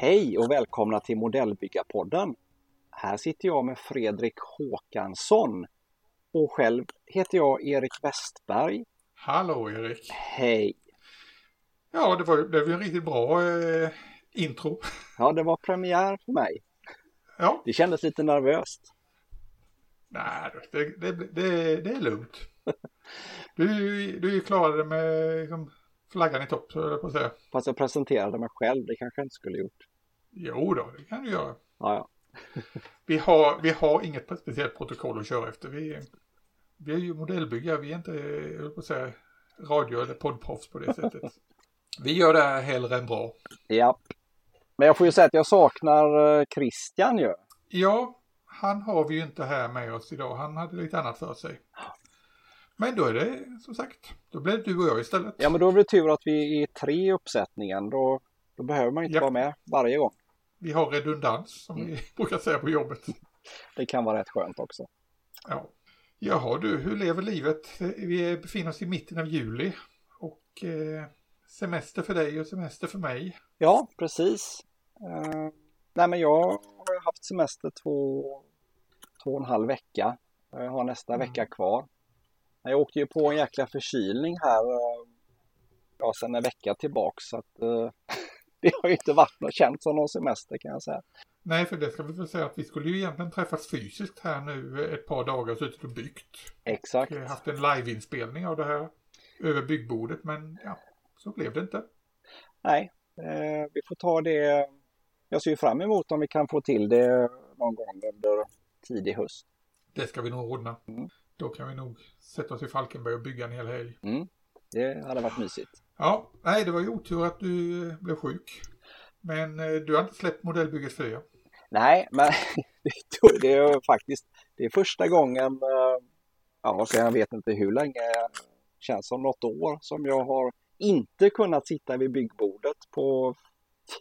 Hej och välkomna till Modellbyggarpodden. Här sitter jag med Fredrik Håkansson och själv heter jag Erik Westberg. Hallå Erik! Hej! Ja, det var, det var en riktigt bra eh, intro. Ja, det var premiär för mig. Ja. Det kändes lite nervöst. Nej, det, det, det, det är lugnt. Du, du klarade med liksom, flaggan i topp, så jag på att säga. Fast jag presenterade mig själv, det kanske jag inte skulle gjort. Jo då, det kan du göra. Ja, ja. vi, har, vi har inget speciellt protokoll att köra efter. Vi, vi är ju modellbyggare, vi är inte, jag på att säga, radio eller poddproffs på det sättet. Vi gör det här hellre än bra. Ja. Men jag får ju säga att jag saknar eh, Christian ju. Ja, han har vi ju inte här med oss idag. Han hade lite annat för sig. Men då är det som sagt, då blir det du och jag istället. Ja, men då är det tur att vi är tre i uppsättningen. Då, då behöver man inte Ja. vara med varje gång. Vi har redundans som vi brukar säga på jobbet. Det kan vara rätt skönt också. Ja. Jaha du, hur lever livet? Vi befinner oss i mitten av juli och eh, semester för dig och semester för mig. Ja, precis. Uh, nej, men jag har haft semester två, två och en halv vecka. Jag har nästa Mm. vecka kvar. Jag åkte ju på en jäkla förkylning här eh, ja, sedan en vecka tillbaks. Så att, eh, det har ju inte varit något känt som någon semester kan jag säga. Nej, för det ska vi väl säga att vi skulle ju egentligen träffas fysiskt här nu ett par dagar och suttit och byggt. Exakt. Vi har haft en liveinspelning av det här över byggbordet, men ja, så blev det inte. Nej, eh, vi får ta det. Jag ser ju fram emot om vi kan få till det någon gång under tidig höst. Det ska vi nog ordna. Mm. Då kan vi nog sätta oss i Falkenberg och bygga en hel helg. Mm, det hade varit mysigt. Ja, nej, det var ju otur att du eh, blev sjuk. Men eh, du har inte släppt modellbygget för er. Nej, men det är- det är faktiskt det är första gången, eh, ja, så jag vet inte hur länge, känns som något år som jag har inte kunnat sitta vid byggbordet på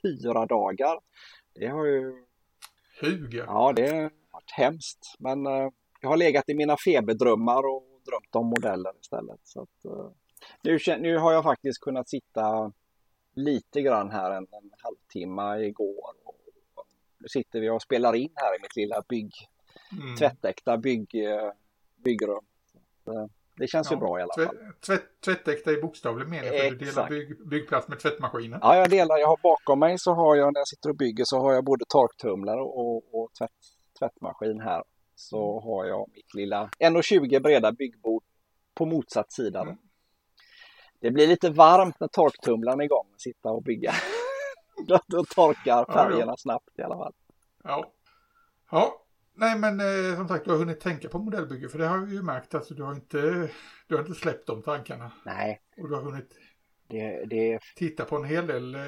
fyra dagar. Det har ju, Huger. ja det har varit hemskt, men eh, jag har legat i mina feberdrömmar och drömt om modeller istället. Så att, eh, nu, nu har jag faktiskt kunnat sitta lite grann här en, en halvtimme igår. Och, nu sitter vi och spelar in här i mitt lilla bygg, Mm. tvättäkta bygg, eh, byggrum. Så, det känns ju Ja, bra i alla Tvätt, fall. tvätt, tvättäkta i bokstavlig mening för du delar bygg, byggplats med tvättmaskinen. Ja, jag delar. Jag har bakom mig så har jag när jag sitter och bygger så har jag både torktumlare och, och tvätt, tvättmaskin här. Så har jag mitt lilla 1,20 breda byggbord på motsatt sida. Mm. Det blir lite varmt när torktumlaren är igång och sitta och bygga. då, torkar ja. färgerna snabbt i alla fall. Ja. Ja. Nej men eh, som sagt du har hunnit tänka på modellbygge för det har vi ju märkt alltså du har inte du har inte släppt de tankarna. Nej, Och du har hunnit det, det titta på en hel del eh,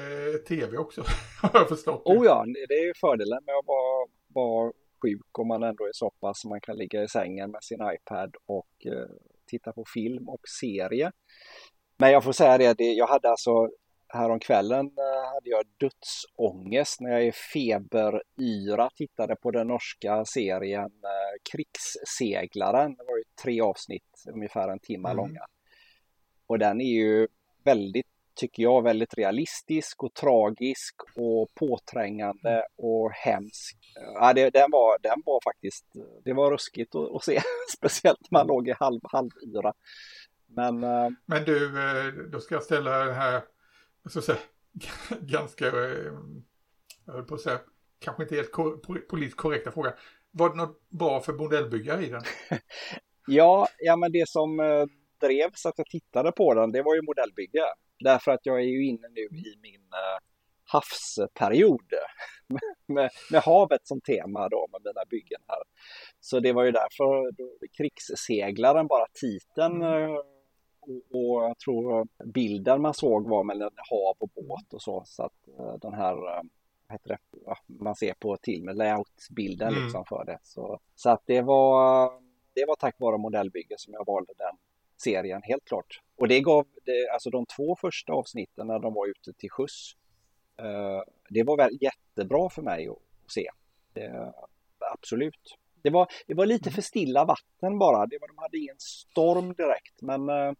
tv också. har jag förstått. Oh ja, det det är ju fördelen med att vara, vara sjuk om man ändå är så pass man kan ligga i sängen med sin iPad och eh, titta på film och serie. Men jag får säga det, det jag hade alltså häromkvällen eh, hade jag dödsångest när jag i feberyra tittade på den norska serien eh, Krigsseglaren. Det var ju tre avsnitt, ungefär en timme Mm. långa. Och den är ju väldigt, tycker jag, väldigt realistisk och tragisk och påträngande och hemsk. Ja, det, den, var, den var faktiskt, det var ruskigt att, att se, speciellt när man låg i halv, halvyra. Men eh, Men du, då ska jag ställa den här, ska säga, ganska, eh, jag höll på att säga, kanske inte helt politiskt korrekta frågan. Var det något bra för modellbyggare i den? ja, ja, men det som eh, drev så att jag tittade på den, det var ju modellbygge. Därför att jag är ju inne nu i min eh, havsperiod med, med havet som tema då med mina byggen här. Så det var ju därför då, krigsseglaren, bara titeln Mm. Och, jag tror bilden man såg var mellan hav och båt och så. Så att eh, den här, eh, vad heter det, ja, man ser på till med layoutbilden Mm. liksom för det. Så, så att det var, det var tack vare modellbygge som jag valde den serien, helt klart. Och det gav, det, alltså de två första avsnitten när de var ute till sjöss, Eh, det var väl jättebra för mig att se. Det, absolut. Det var, det var lite för stilla vatten bara. Det var, de hade ingen storm direkt men eh,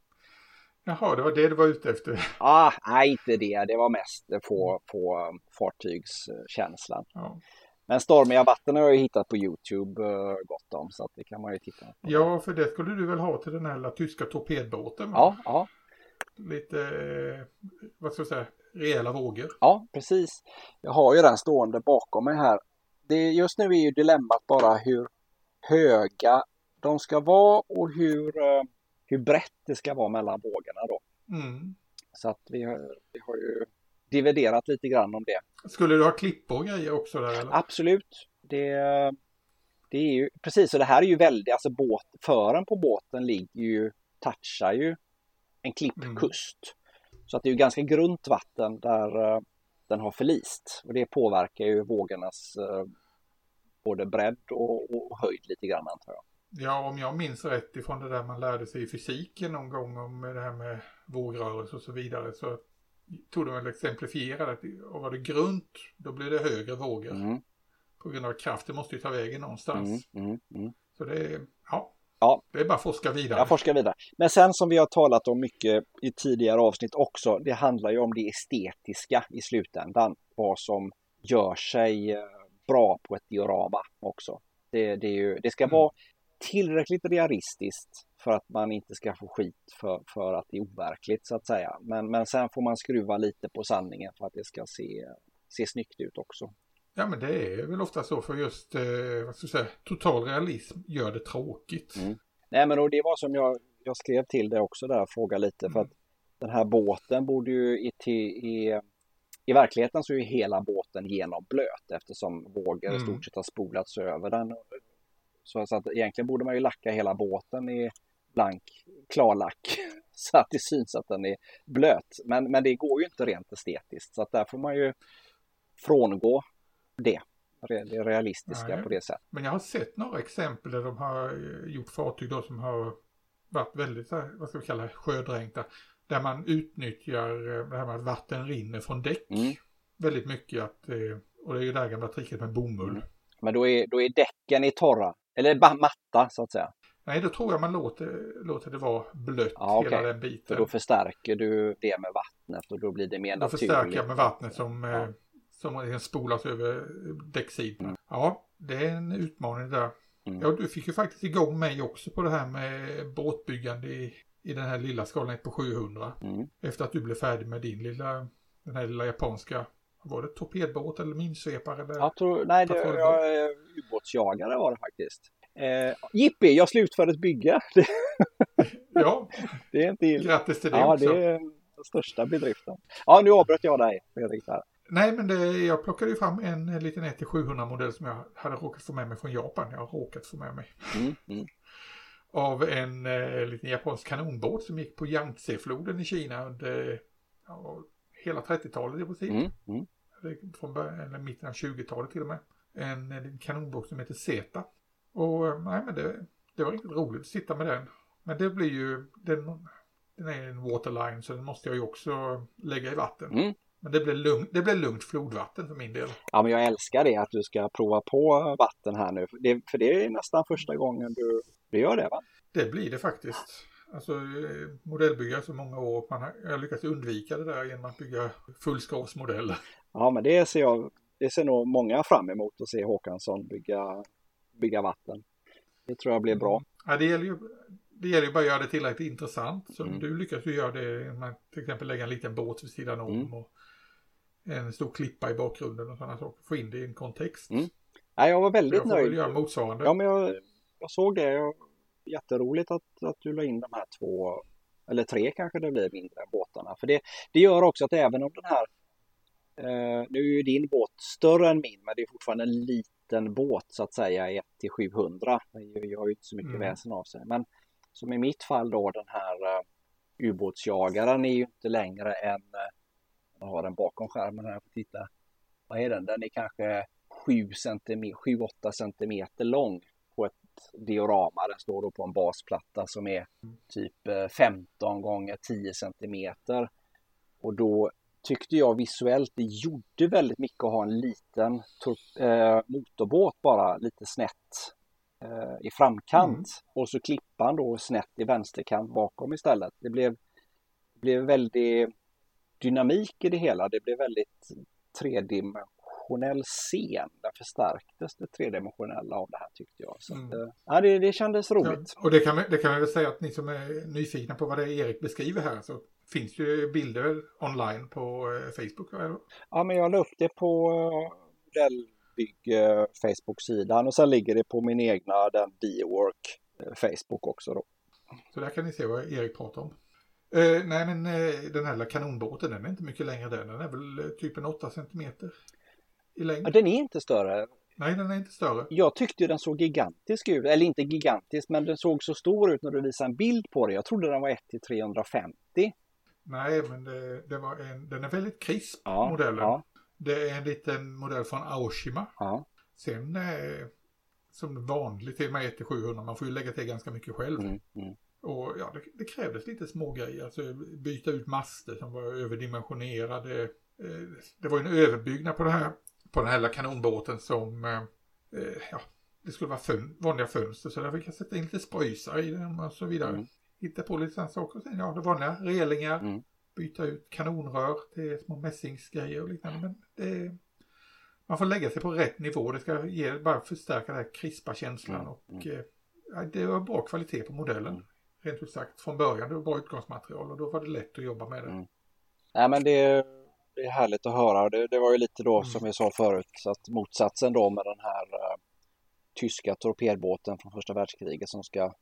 Jaha, det var det du var ute efter? Ah, nej, inte det. Det var mest på, på fartygskänslan. Ja. Men stormiga vatten har jag hittat på Youtube uh, gott om så att det kan man ju titta på. Ja, för det skulle du väl ha till den här tyska torpedbåten? Ja, ja. Lite, eh, vad ska jag säga, rejäla vågor. Ja, precis. Jag har ju den stående bakom mig här. Det, just nu är ju dilemmat bara hur höga de ska vara och hur, uh, hur brett det ska vara mellan vågorna då. Mm. Så att vi har, vi har ju dividerat lite grann om det. Skulle du ha klippor och grejer också där? Eller? Absolut. Det, det är ju precis, och det här är ju väldigt, alltså båt, fören på båten ligger ju, touchar ju en klippkust. Mm. Så att det är ju ganska grunt vatten där uh, den har förlist och det påverkar ju vågornas uh, både bredd och, och, höjd lite grann antar jag. Ja, om jag minns rätt ifrån det där man lärde sig i fysiken någon gång om det här med vågrörelse och så vidare så tog de väl exemplifiera det. Och var det grunt, då blir det högre vågor. Mm. På grund av att kraften måste ju ta vägen någonstans. Mm, mm, mm. så det är, ja, ja, det är bara att forska vidare. Ja, forska vidare. Men sen som vi har talat om mycket i tidigare avsnitt också, det handlar ju om det estetiska i slutändan. Vad som gör sig eh, bra på ett diorama också. Det, det, ju, det ska mm. vara tillräckligt realistiskt för att man inte ska få skit för, för att det är overkligt så att säga. Men, men sen får man skruva lite på sanningen för att det ska se, se snyggt ut också. Ja men det är väl ofta så för just eh, vad ska jag säga, total realism gör det tråkigt. Mm. Nej men och det var som jag, jag skrev till det också där, fråga lite mm. för att den här båten borde ju i, i, i verkligheten så är hela båten genomblöt eftersom vågor mm. i stort sett har spolats över den. Så, så att egentligen borde man ju lacka hela båten i blank klarlack så att det syns att den är blöt. Men, men det går ju inte rent estetiskt så att där får man ju frångå det. Det realistiska Nej. på det sättet. Men jag har sett några exempel där de har eh, gjort fartyg då som har varit väldigt, vad ska vi kalla sjödränkta. Där man utnyttjar eh, det här med att vatten rinner från däck. Mm. Väldigt mycket att, eh, och det är ju det här gamla tricket med bomull. Mm. Men då är, då är däcken i torra, eller matta så att säga. Nej, då tror jag man låter, låter det vara blött ja, hela den biten. Då förstärker du det med vattnet och då blir det mer då naturligt. Då förstärker jag med vattnet som, ja. Eh, som spolas över däcksidan. Mm. Ja, det är en utmaning där. Mm. Ja, du fick ju faktiskt igång mig också på det här med båtbyggande i, i den här lilla skalan på 700. Mm. Efter att du blev färdig med din lilla, den här lilla japanska var det torpedbåt eller minsvepare? Eller jag tror, nej, det var ubåtsjagare var det faktiskt. Eh, Jippi, jag slutförde ett bygge. ja, det är inte grattis till det Ja, också. det är den största bedriften. Ja, nu avbröt jag dig, Fredrik. Nej, men det, jag plockade ju fram en liten 1-700 modell som jag hade råkat få med mig från Japan. Jag har råkat få med mig. Mm, mm. Av en eh, liten japansk kanonbåt som gick på Yangtze-floden i Kina under ja, hela 30-talet i princip. Mm, mm. Från början, eller mitten av 20-talet till och med. En, en kanonbåt som heter Zeta. Och eh, nej men det, det var riktigt roligt att sitta med den. Men det blir ju, den, den är en waterline så den måste jag ju också lägga i vatten. Mm. Men det blir, lugnt, det blir lugnt flodvatten för min del. Ja men jag älskar det att du ska prova på vatten här nu. Det, för det är nästan första gången du, du gör det va? Det blir det faktiskt. Alltså eh, modellbyggare så många år. Man har, jag lyckats undvika det där genom att bygga fullskalsmodeller. Ja men det ser jag, det ser nog många fram emot att se Håkansson bygga bygga vatten. Det tror jag blir bra. Mm. Ja, det gäller ju det gäller ju bara att göra det tillräckligt intressant. Så mm. du lyckas ju göra det genom att till exempel lägga en liten båt vid sidan om mm. och en stor klippa i bakgrunden och sådana saker. Få in det i en kontext. Mm. Ja, jag var väldigt jag nöjd. Göra motsvarande. Ja, men jag, jag såg det. Jag, jätteroligt att, att du la in de här två, eller tre kanske det blir mindre båtarna. För det, det gör också att även om den här, eh, nu är ju din båt större än min, men det är fortfarande en liten båt så att säga 1 till 700. Det gör ju inte så mycket mm. väsen av sig. Men som i mitt fall då den här uh, ubåtsjagaren är ju inte längre än, uh, jag har den bakom skärmen här, titta. Vad är den? Den är kanske 7 7-8 centimeter lång diorama. Den står då på en basplatta som är typ 15 gånger 10 centimeter. Och då tyckte jag visuellt det gjorde väldigt mycket att ha en liten eh, motorbåt bara lite snett eh, i framkant mm. och så klippan då snett i vänsterkant bakom istället. Det blev, blev väldigt dynamik i det hela. Det blev väldigt tredimensionell scen. Där förstärktes det tredimensionella av det här tyckte jag. Så mm. att, eh, ja, det, det kändes roligt. Ja, och det kan, det kan man väl säga att ni som är nyfikna på vad det är Erik beskriver här så finns ju bilder online på eh, Facebook. Eller? Ja, men jag la upp det på Modellbygg eh, Facebook-sidan och sen ligger det på min egna, den Biowork Facebook också då. Så där kan ni se vad Erik pratar om. Eh, nej men eh, den här kanonbåten den är inte mycket längre den. Den är väl typ en 8 centimeter i längd. Ja, den är inte större. Nej den är inte större. Jag tyckte den såg gigantisk ut. Eller inte gigantisk men den såg så stor ut när du visade en bild på det. Jag trodde den var 1 till 350. Nej men det, det var en, den är väldigt krisp ja, modellen. Ja. Det är en liten modell från Aoshima. Ja. Sen eh, som vanligt är med 1 till 700. Man får ju lägga till ganska mycket själv. Mm, mm. Och ja, det, det krävdes lite små grejer. Alltså byta ut master som var överdimensionerade. Eh, det var en överbyggnad på det här, på den här kanonbåten som, eh, eh, ja, det skulle vara fön, vanliga fönster. Så där fick jag sätta in lite spröjsar i den och så vidare. Mm. Hitta på lite sådana saker. Sen, ja, det vanliga relingar. Mm. Byta ut kanonrör till små mässingsgrejer och liknande. Men det, man får lägga sig på rätt nivå. Det ska ge, bara förstärka den här krispa känslan. Mm. Och mm. det var bra kvalitet på modellen. Mm rent ut sagt från början. Det var bra utgångsmaterial och då var det lätt att jobba med det. Mm. Nej men det, det, är härligt att höra. Det, det var ju lite då mm. som vi sa förut så att motsatsen då med den här uh, tyska torpedbåten från första världskriget som ska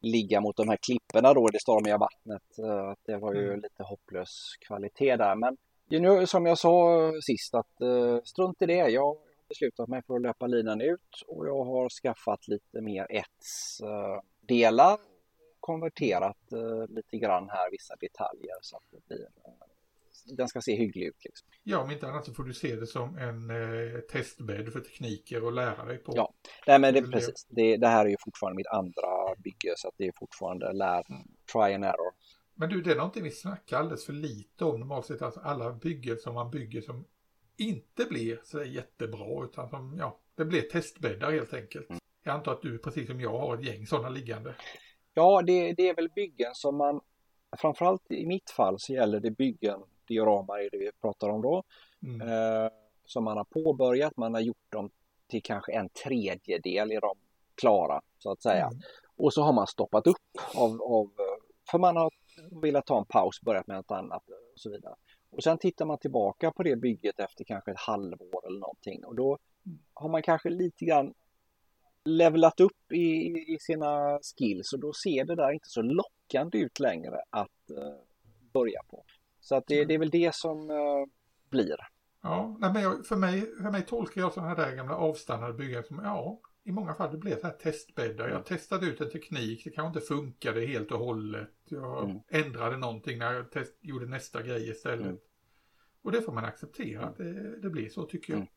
ligga mot de här klipporna då i det stormiga vattnet. Uh, det var ju mm. lite hopplös kvalitet där. Men nu, som jag sa sist att uh, strunt i det. Jag har beslutat mig för att löpa linan ut och jag har skaffat lite mer ets delar konverterat eh, lite grann här, vissa detaljer så att det blir, eh, den ska se hygglig ut. Liksom. Ja, om inte annat så får du se det som en eh, testbädd för tekniker att lära dig på. Ja, Nej, men det, precis. Det, det, här är ju fortfarande mitt andra bygge så att det är fortfarande lär, mm. try and error. Men du, det är någonting vi snackar alldeles för lite om normalt sett. Alltså alla byggen som man bygger som inte blir så jättebra utan som, ja, det blir testbäddar helt enkelt. Mm. Jag antar att du precis som jag har ett gäng sådana liggande. Ja, det, det är väl byggen som man, framförallt i mitt fall så gäller det byggen, dioramar är det vi pratar om då, mm. eh, som man har påbörjat, man har gjort dem till kanske en tredjedel är de klara så att säga. Mm. Och så har man stoppat upp av, av, för man har velat ta en paus, börjat med något annat och så vidare. Och sen tittar man tillbaka på det bygget efter kanske ett halvår eller någonting och då har man kanske lite grann levlat upp i, i sina skills och då ser det där inte så lockande ut längre att uh, börja på. Så att det, mm. det, är väl det som uh, blir. Ja, nej, men jag, för, mig, för mig tolkar jag sådana där gamla avstannade byggare som, ja, i många fall det blev så här testbäddar. Jag testade ut en teknik, det kanske inte funkade helt och hållet. Jag mm. ändrade någonting när jag test, gjorde nästa grej istället. Mm. Och det får man acceptera, att det, det blir så tycker jag. Mm.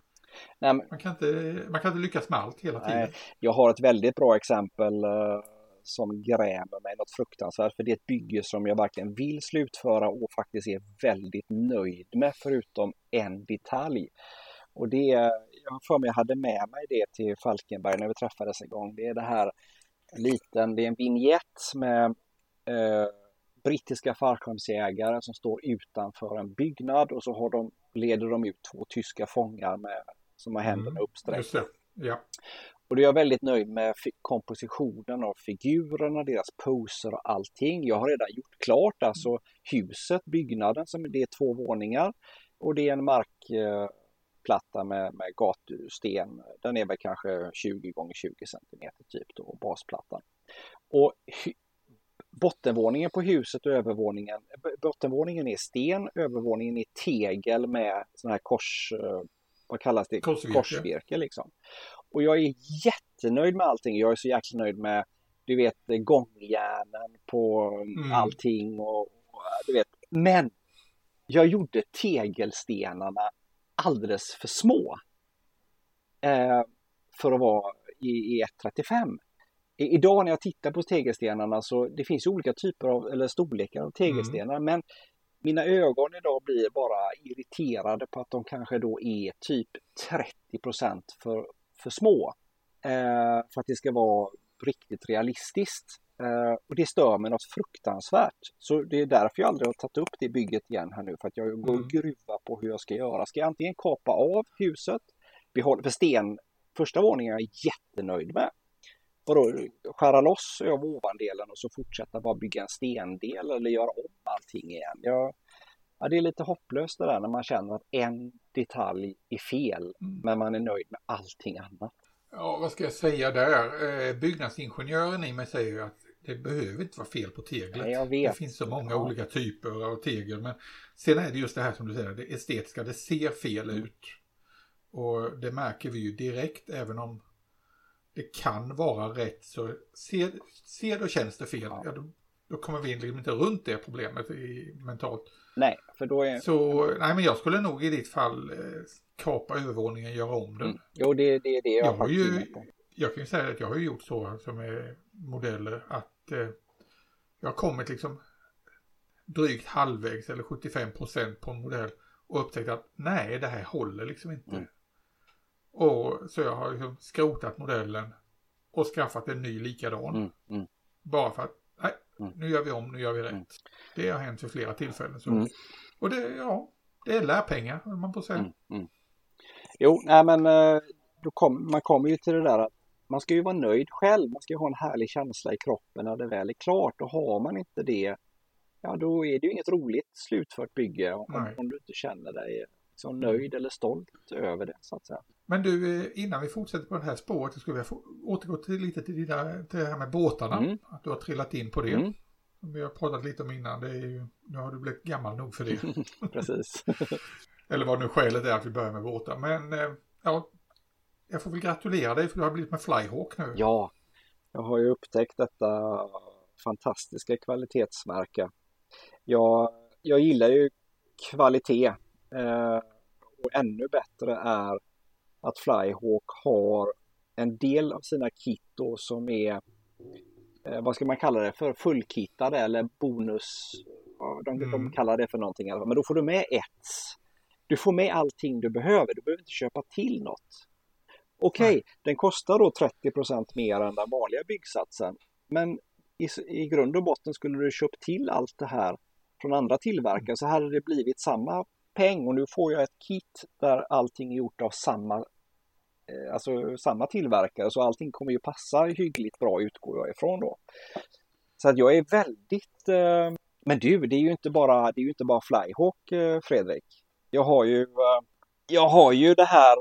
Nej, man, kan inte, man kan inte lyckas med allt hela tiden. Nej, jag har ett väldigt bra exempel uh, som grämer mig något fruktansvärt. För det är ett bygge som jag verkligen vill slutföra och faktiskt är väldigt nöjd med förutom en detalj. Och det jag för mig jag hade med mig det till Falkenberg när vi träffades en gång. Det är det här liten, det är en vignett med uh, brittiska fallskärmsjägare som står utanför en byggnad och så har de, leder de ut två tyska fångar med som har händerna mm, uppsträckta. Ja. Och då är jag väldigt nöjd med kompositionen av figurerna, deras poser och allting. Jag har redan gjort klart alltså huset, byggnaden, som det är två våningar och det är en markplatta med, med gatusten. Den är väl kanske 20 gånger 20 cm typ då, basplattan. Och bottenvåningen på huset och övervåningen, bottenvåningen är sten, övervåningen är tegel med sån här kors vad kallas det? Korsvirke. Korsvirke liksom. Och jag är jättenöjd med allting. Jag är så jäkla nöjd med, du vet, gångjärnen på mm. allting och, du vet. Men jag gjorde tegelstenarna alldeles för små. Eh, för att vara i, i 1,35. Idag när jag tittar på tegelstenarna så det finns olika typer av eller storlekar av tegelstenar mm. men mina ögon idag blir bara irriterade på att de kanske då är typ 30% för, för små. Eh, för att det ska vara riktigt realistiskt. Eh, och det stör mig något fruktansvärt. Så det är därför jag aldrig har tagit upp det bygget igen här nu. För att jag går och mm. gruvar på hur jag ska göra. Ska jag antingen kapa av huset, behålla, för sten, första våningen är jag jättenöjd med. Vadå, skära loss av ovandelen och så fortsätta bara bygga en stendel eller göra om allting igen. Jag, ja, det är lite hopplöst det där när man känner att en detalj är fel mm. men man är nöjd med allting annat. Ja, vad ska jag säga där? Eh, byggnadsingenjören i mig säger ju att det behöver inte vara fel på teglet. Ja, det finns så många ja. olika typer av tegel. Men sen är det just det här som du säger, det estetiska, det ser fel mm. ut. Och det märker vi ju direkt även om det kan vara rätt så ser, ser det och känns det fel, ja. ja då, då, kommer vi liksom inte runt det problemet i, mentalt. Nej, för då är... Så, nej men jag skulle nog i ditt fall eh, kapa övervåningen, göra om den. Mm. Jo, det, det är det jag, jag har ju, Jag kan ju säga att jag har gjort så alltså med modeller att eh, jag har kommit liksom drygt halvvägs eller 75 procent på en modell och upptäckt att nej, det här håller liksom inte. Mm. Och så jag har liksom skrotat modellen och skaffat en ny likadan. Mm, mm. Bara för att, mm. nu gör vi om, nu gör vi rätt. Mm. Det har hänt vid flera tillfällen. Så. Mm. Och det, ja, det är lärpengar, om man får säga. Mm, jo, nej men eh, kom, man kommer ju till det där att man ska ju vara nöjd själv. Man ska ha en härlig känsla i kroppen när det väl är klart. Och har man inte det, ja då är det ju inget roligt slutfört bygge om, om du inte känner dig så nöjd eller stolt över det så att säga. Men du, eh, innan vi fortsätter på det här spåret så skulle jag återgå till lite till, dina, till det här med båtarna. Mm. Att du har trillat in på det. Mm. Som vi har pratat lite om innan, det är ju, nu har du blivit gammal nog för det. Precis. Eller vad nu skälet är att vi börjar med båtar. Men eh, ja, jag får väl gratulera dig för du har blivit med Flyhawk nu. Ja, jag har ju upptäckt detta fantastiska kvalitetsmärke. Jag, jag gillar ju kvalitet eh, och ännu bättre är att Flyhawk har en del av sina kit då som är eh, vad ska man kalla det för fullkittade eller bonus. De, mm. de kallar det för någonting. Men då får du med ett. Du får med allting du behöver. Du behöver inte köpa till något. Okej, okay, den kostar då 30% mer än den vanliga byggsatsen. Men i, i grund och botten skulle du köpt till allt det här från andra tillverkare så hade det blivit samma peng och nu får jag ett kit där allting är gjort av samma alltså samma tillverkare så allting kommer ju passa hyggligt bra utgår jag ifrån då. Så att jag är väldigt eh, men du, det är ju inte bara, det är ju inte bara Flyhawk eh, Fredrik. Jag har ju jag har ju det här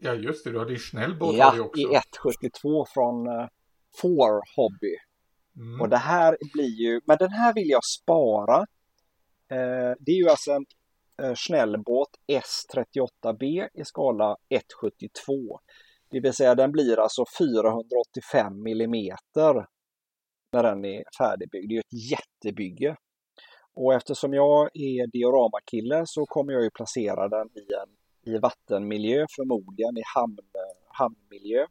Ja just det, du har din snällbåt ja, också. i 172 från Four Hobby. Mm. Och det här blir ju, men den här vill jag spara. det är ju alltså en Eh, snällbåt S38B i skala 172. Det vill säga den blir alltså 485 millimeter när den är färdigbyggd. Det är ett jättebygge. Och eftersom jag är dioramakille så kommer jag ju placera den i en i vattenmiljö, förmodligen i hamn, hamnmiljö.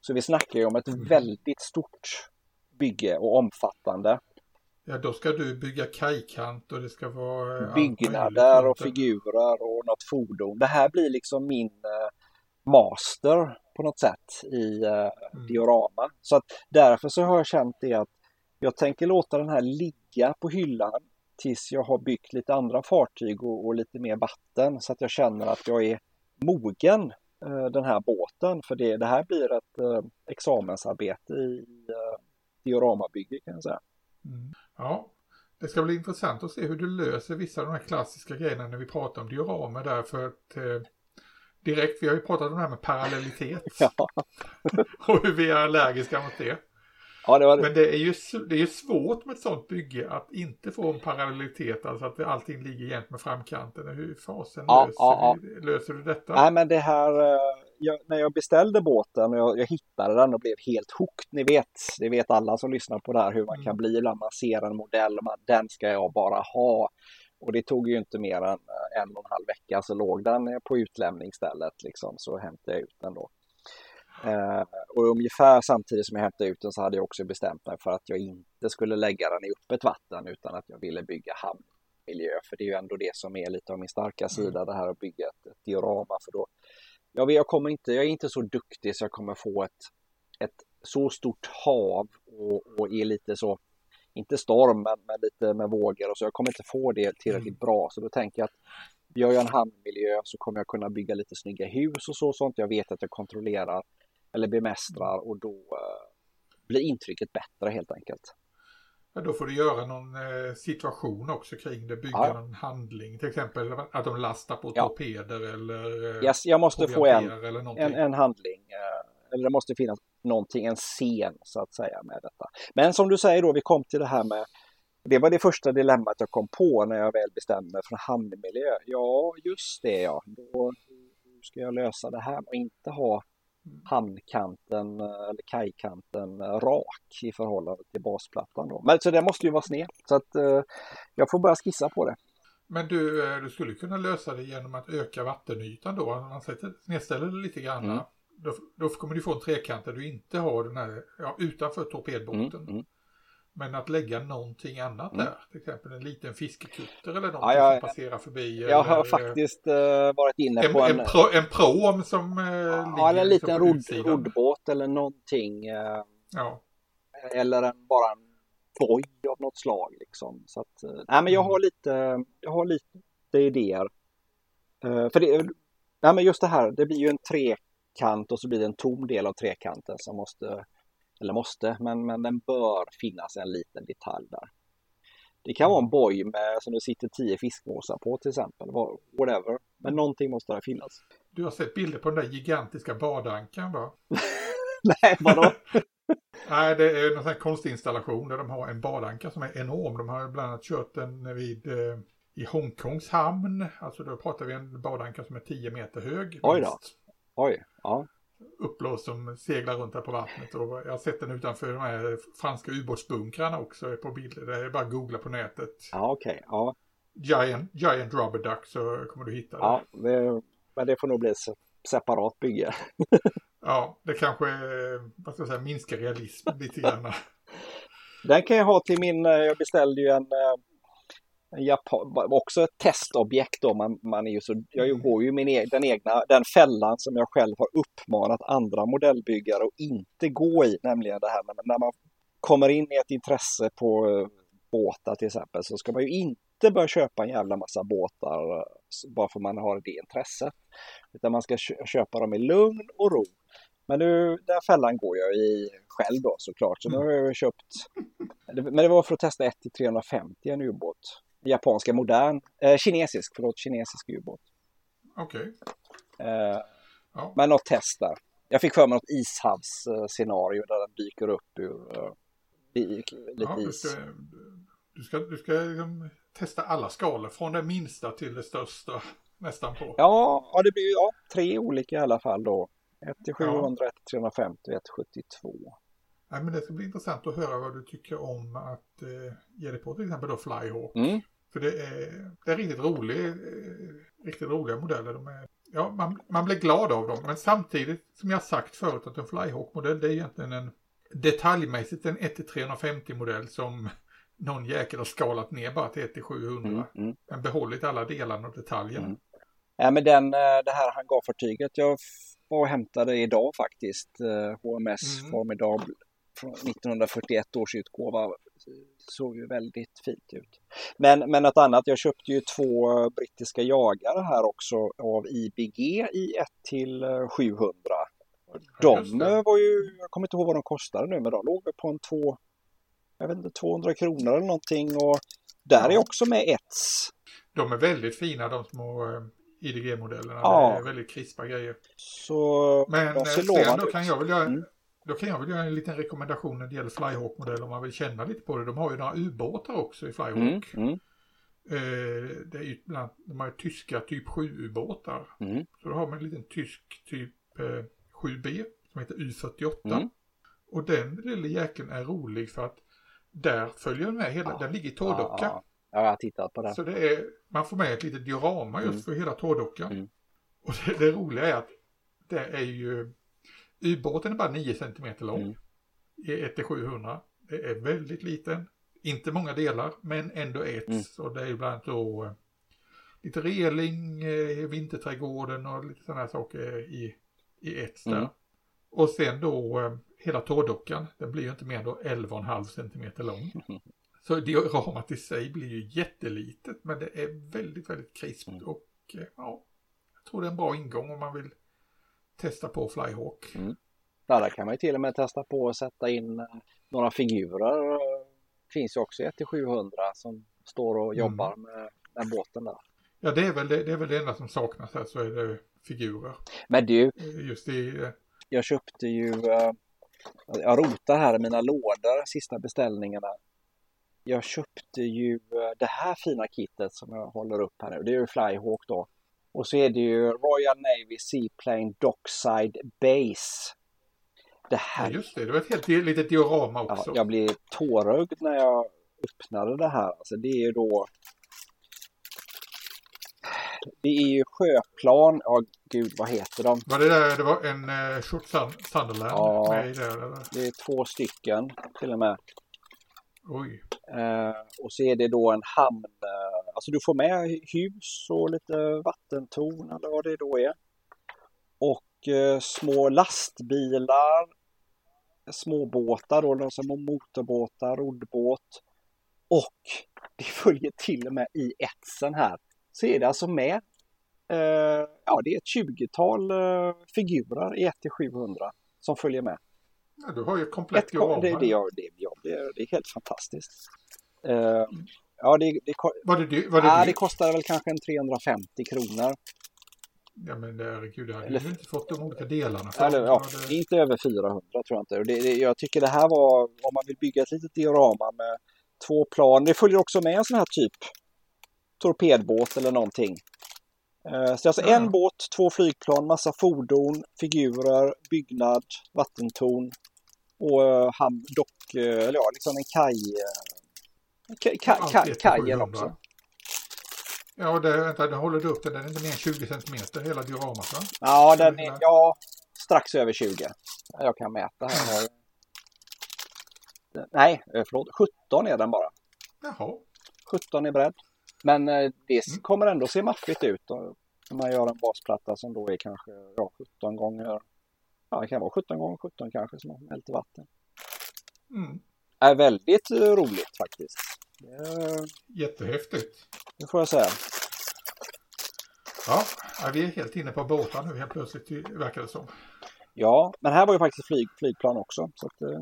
Så vi snackar ju om ett mm. väldigt stort bygge och omfattande. Ja, då ska du bygga kajkant och det ska vara... Eh, Byggnader och figurer och något fordon. Det här blir liksom min eh, master på något sätt i eh, mm. diorama. Så att därför så har jag känt det att jag tänker låta den här ligga på hyllan tills jag har byggt lite andra fartyg och, och lite mer vatten så att jag känner att jag är mogen den här båten. För det, det här blir ett eh, examensarbete i eh, dioramabygge kan jag säga. Mm. Ja, det ska bli intressant att se hur du löser vissa av de här klassiska grejerna när vi pratar om dioramer där för att eh, direkt, vi har ju pratat om det här med parallellitet. Och hur vi är allergiska mot det. Ja, det det. Men det är, ju, det är ju svårt med ett sånt bygge att inte få en parallellitet, alltså att allting ligger jämnt med framkanten. Hur fasen ja, löser, ja, ja. löser du detta? Nej, men det här, eh, jag, när jag beställde båten och jag, jag, hittade den och blev helt hooked, ni vet, det vet alla som lyssnar på det här hur man mm. kan bli ibland man ser en modell man, den ska jag bara ha. Och det tog ju inte mer än eh, en och en halv vecka så låg den på utlämningsstället liksom så hämtade jag ut den då. Eh, och ungefär samtidigt som jag hämtade ut den så hade jag också bestämt mig för att jag inte skulle lägga den i öppet vatten utan att jag ville bygga hamn hamnmiljö, för det är ju ändå det som är lite av min starka sida, mm. det här att bygga ett, ett diorama. För då, jag, jag, kommer inte, jag är inte så duktig så jag kommer få ett, ett så stort hav och, och är lite så, inte storm, men, men lite med vågor och så. Jag kommer inte få det tillräckligt mm. bra, så då tänker jag att gör jag en hamnmiljö så kommer jag kunna bygga lite snygga hus och så sånt. Jag vet att jag kontrollerar eller bemästrar och då eh, blir intrycket bättre helt enkelt. Ja, då får du göra någon eh, situation också kring det, bygga ja. någon handling, till exempel att de lastar på ja. torpeder eller eh, yes, jag måste få en, en, en, handling, eh, eller det måste finnas någonting, en scen så att säga med detta. Men som du säger då, vi kom till det här med det var det första dilemmat jag kom på när jag väl bestämde mig för hamnmiljö. Ja, just det ja. Då, hur ska jag lösa det här och inte ha hamnkanten eller kajkanten rak i förhållande till basplattan. Då. Men så det måste ju vara sned. Så att eh, jag får börja skissa på det. Men du, eh, du skulle kunna lösa det genom att öka vattenytan då. Om man sätter, snedställer det lite grann. Mm. Då, då, kommer du få en trekant där du inte har den här ja, utanför torpedbåten. Mm, mm. Men att lägga någonting annat mm. där, till exempel en liten fiskekutter eller någonting ja, jag, som passerar förbi. Jag har faktiskt uh, varit inne en, på en... En, pro, en prom som uh, Ja, eller en liten rodd, roddbåt eller någonting. Uh, ja. Eller en, bara en boj av något slag liksom. Så att, nej men jag har lite, jag har lite idéer. för det, nej men just det här, det blir ju en trekant och så blir det en tom del av trekanten som måste eller måste, men, men den bör finnas en liten detalj där. Det kan vara en boj med som det sitter tio fiskmåsar på till exempel, whatever. Men någonting måste där finnas. Du har sett bilder på den där gigantiska badankan va? Nej, vadå? Nej, det är en sån här konstinstallation där de har en badanka som är enorm. De har bland annat kört den vid eh, i Hongkongs hamn. Alltså då pratar vi en badanka som är 10 meter hög. Oj då. Oj, ja uppblåst som seglar runt här på vattnet. Och jag har sett den utanför de här franska ubåtsbunkrarna också på bilder. Det är bara att googla på nätet. Ja, okej. Okay. Ja. Giant, Giant Rubber Duck så kommer du hitta det. Ja, det, men det får nog bli separat bygge. ja, det kanske vad ska jag säga, minskar realism lite grann. Den kan jag ha till min, eh, jag beställde ju en eh, Japan, också ett testobjekt då. Man, man är ju så, jag mm. går ju min e den egna, den fällan som jag själv har uppmanat andra modellbyggare att inte gå i, nämligen det här med när man kommer in i ett intresse på uh, båtar till exempel så ska man ju inte börja köpa en jävla massa båtar bara för man har det intresset. Utan man ska köpa dem i lugn och ro. Men nu, den fällan går jag i själv då såklart. Så nu har jag köpt, men det var för att testa 1 350 en ubåt japanska modern, eh, kinesisk, förlåt, kinesisk ubåt. Okej. Okay. Eh, ja. Men något test där. Jag fick för mig något ishavsscenario där den dyker upp ur uh, lite ja, du ska, Du ska, du ska liksom testa alla skalor från det minsta till det största nästan på. Ja, ja det blir ja, tre olika i alla fall då. 1 till 700, 1 till 350 och 1 till 72. Nej, men det ska bli intressant att höra vad du tycker om att eh, ge dig på till exempel då Flyhawk. Mm. För det är, det är riktigt, rolig, eh, riktigt roliga modeller. De är, ja, man, man blir glad av dem. Men samtidigt, som jag sagt förut, att en Flyhawk-modell det är egentligen en detaljmässigt en 1-350 modell som någon jäkel har skalat ner bara till 1-700. Mm, mm. Men behållit alla delarna och detaljerna. Mm. Ja, men den, eh, det här hangarfartyget jag var och hämtade idag faktiskt, HMS mm. Formidable från 1941 års utgåva såg ju väldigt fint ut. Men, men något annat, jag köpte ju två brittiska jagare här också av IBG i 1 till 700. De var ju, jag kommer inte ihåg vad de kostade nu, men de låg på en två, jag vet inte, 200 kronor eller någonting och där är också med ets. De är väldigt fina de små eh, IDG-modellerna. Ja. Det är väldigt krispa grejer. Så Men eh, sen då kan jag väl göra mm. Då kan jag väl göra en liten rekommendation när det gäller Flyhawk-modell om man vill känna lite på det. De har ju några ubåtar också i Flyhawk. Mm, mm. Eh, det är ju bland, de har ju tyska typ 7-ubåtar. Mm. Så då har man en liten tysk typ eh, 7B som heter U48. Mm. Och den lilla jäkeln är rolig för att där följer den med hela, ja. den ligger i tårdocka. Ja, ja, jag har tittat på det. Så det är, man får med ett litet diorama just mm. för hela tårdockan. Mm. Och det, det roliga är att det är ju Ubåten är bara 9 cm lång. Mm. I 1 700. Det är väldigt liten. inte många delar, men ändå ett. Mm. Och det är bland annat då eh, lite reling, eh, vinterträdgården och lite sådana här saker i, i ett där. Mm. Och sen då eh, hela tårdockan, den blir ju inte mer än då 11,5 centimeter lång. Så dioramat i sig blir ju jättelitet, men det är väldigt, väldigt krispt Mm. och ja, jag tror det är en bra ingång om man vill testa på Flyhawk. Ja, där kan man ju till och med testa på att sätta in eh, några figurer. Det finns ju också 1-700 som står och Mm. jobbar med, med båten där. Ja, det är, väl det, det är väl det enda som saknas här så är det figurer. Men du, Eh, Just i, eh, jag köpte ju, jag rotar här i mina lådor, sista beställningarna. Jag köpte ju det här fina kittet som jag håller upp här nu. Det är ju Flyhawk då. Och så är det ju Royal Navy Seaplane Dockside Base. Det ja, här, just det, det var ett helt litet diorama ja, också. jag blir tårögd när jag öppnade det här. Alltså det är ju då det är ju sjöplan, ja gud vad heter de? Var det där, det var en eh, Short Sun, Sunderland Ja. med det? Det är två stycken till och med. Oj, Eh, och så är det då en hamn, eh, alltså du får med hus och lite vattentorn eller vad det då är. Och eh, små lastbilar, småbåtar då, de som har motorbåtar, roddbåt. Och det följer till och med i etsen här. Så är det alltså med, eh, ja det är ett 20-tal eh, figurer i 1-700 som följer med ja, du har ju ett komplett Ett, diorama. det, det, ja, det, ja, det, det är helt fantastiskt. Eh, ja, det, det, Var det, dy- var det, ja, det kostar väl kanske en 350 kronor. Ja men herregud, jag hade Eller- ju inte fått de olika delarna. för. Eller, ja, det inte över 400 tror jag inte. Det, det, jag tycker det här var, om man vill bygga ett litet diorama med två plan. Det följer också med en sån här typ torpedbåt eller någonting. Eh, Så det alltså Ja. en båt, två flygplan, massa fordon, figurer, byggnad, vattentorn och eh, hamn, dock, eh, eller ja, liksom en kaj. eh, Allt kaj, ett kajen 700. också. Ja, det, vänta, nu håller du upp den. Den är inte mer än 20 centimeter hela dioramat va? Ja, den är, ja, strax över 20. Jag kan mäta här. Nej, förlåt, 17 är den bara. Jaha, 17 i bredd. Men det Mm. kommer ändå se maffigt ut när man gör en basplatta som då är kanske ja, 17 gånger, ja det kan vara 17 gånger 17 kanske som hällt i vatten. mm. Är väldigt eh, roligt faktiskt. Det, jättehäftigt. det får jag säga. Ja, vi är helt inne på båtar nu helt plötsligt verkar det som. Ja, men här var ju faktiskt flyg, flygplan också. Så att, eh,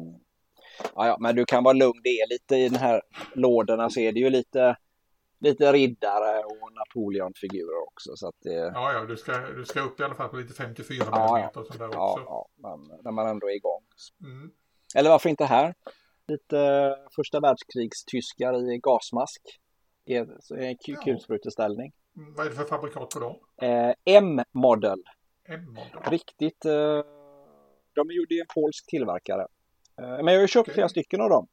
ja, ja, men du kan vara lugn. Det är lite i den här lådorna så är det ju lite, lite riddare och Napoleonfigurer också. Så att det, ja, Ja, du ska, du ska upp i alla fall på lite 54 Ja, ja. och sånt där ja, också. men när man ändå är igång. Mm. Eller varför inte här? Lite eh, första världskrigstyskar i gasmask. I en så är en ku- Ja. kulspruteställning. Mm, Vad är det för fabrikat på dem? Eh, M-model. Riktigt. Eh, de är det är en polsk tillverkare. Eh, men jag har ju köpt Okej. flera stycken av dem.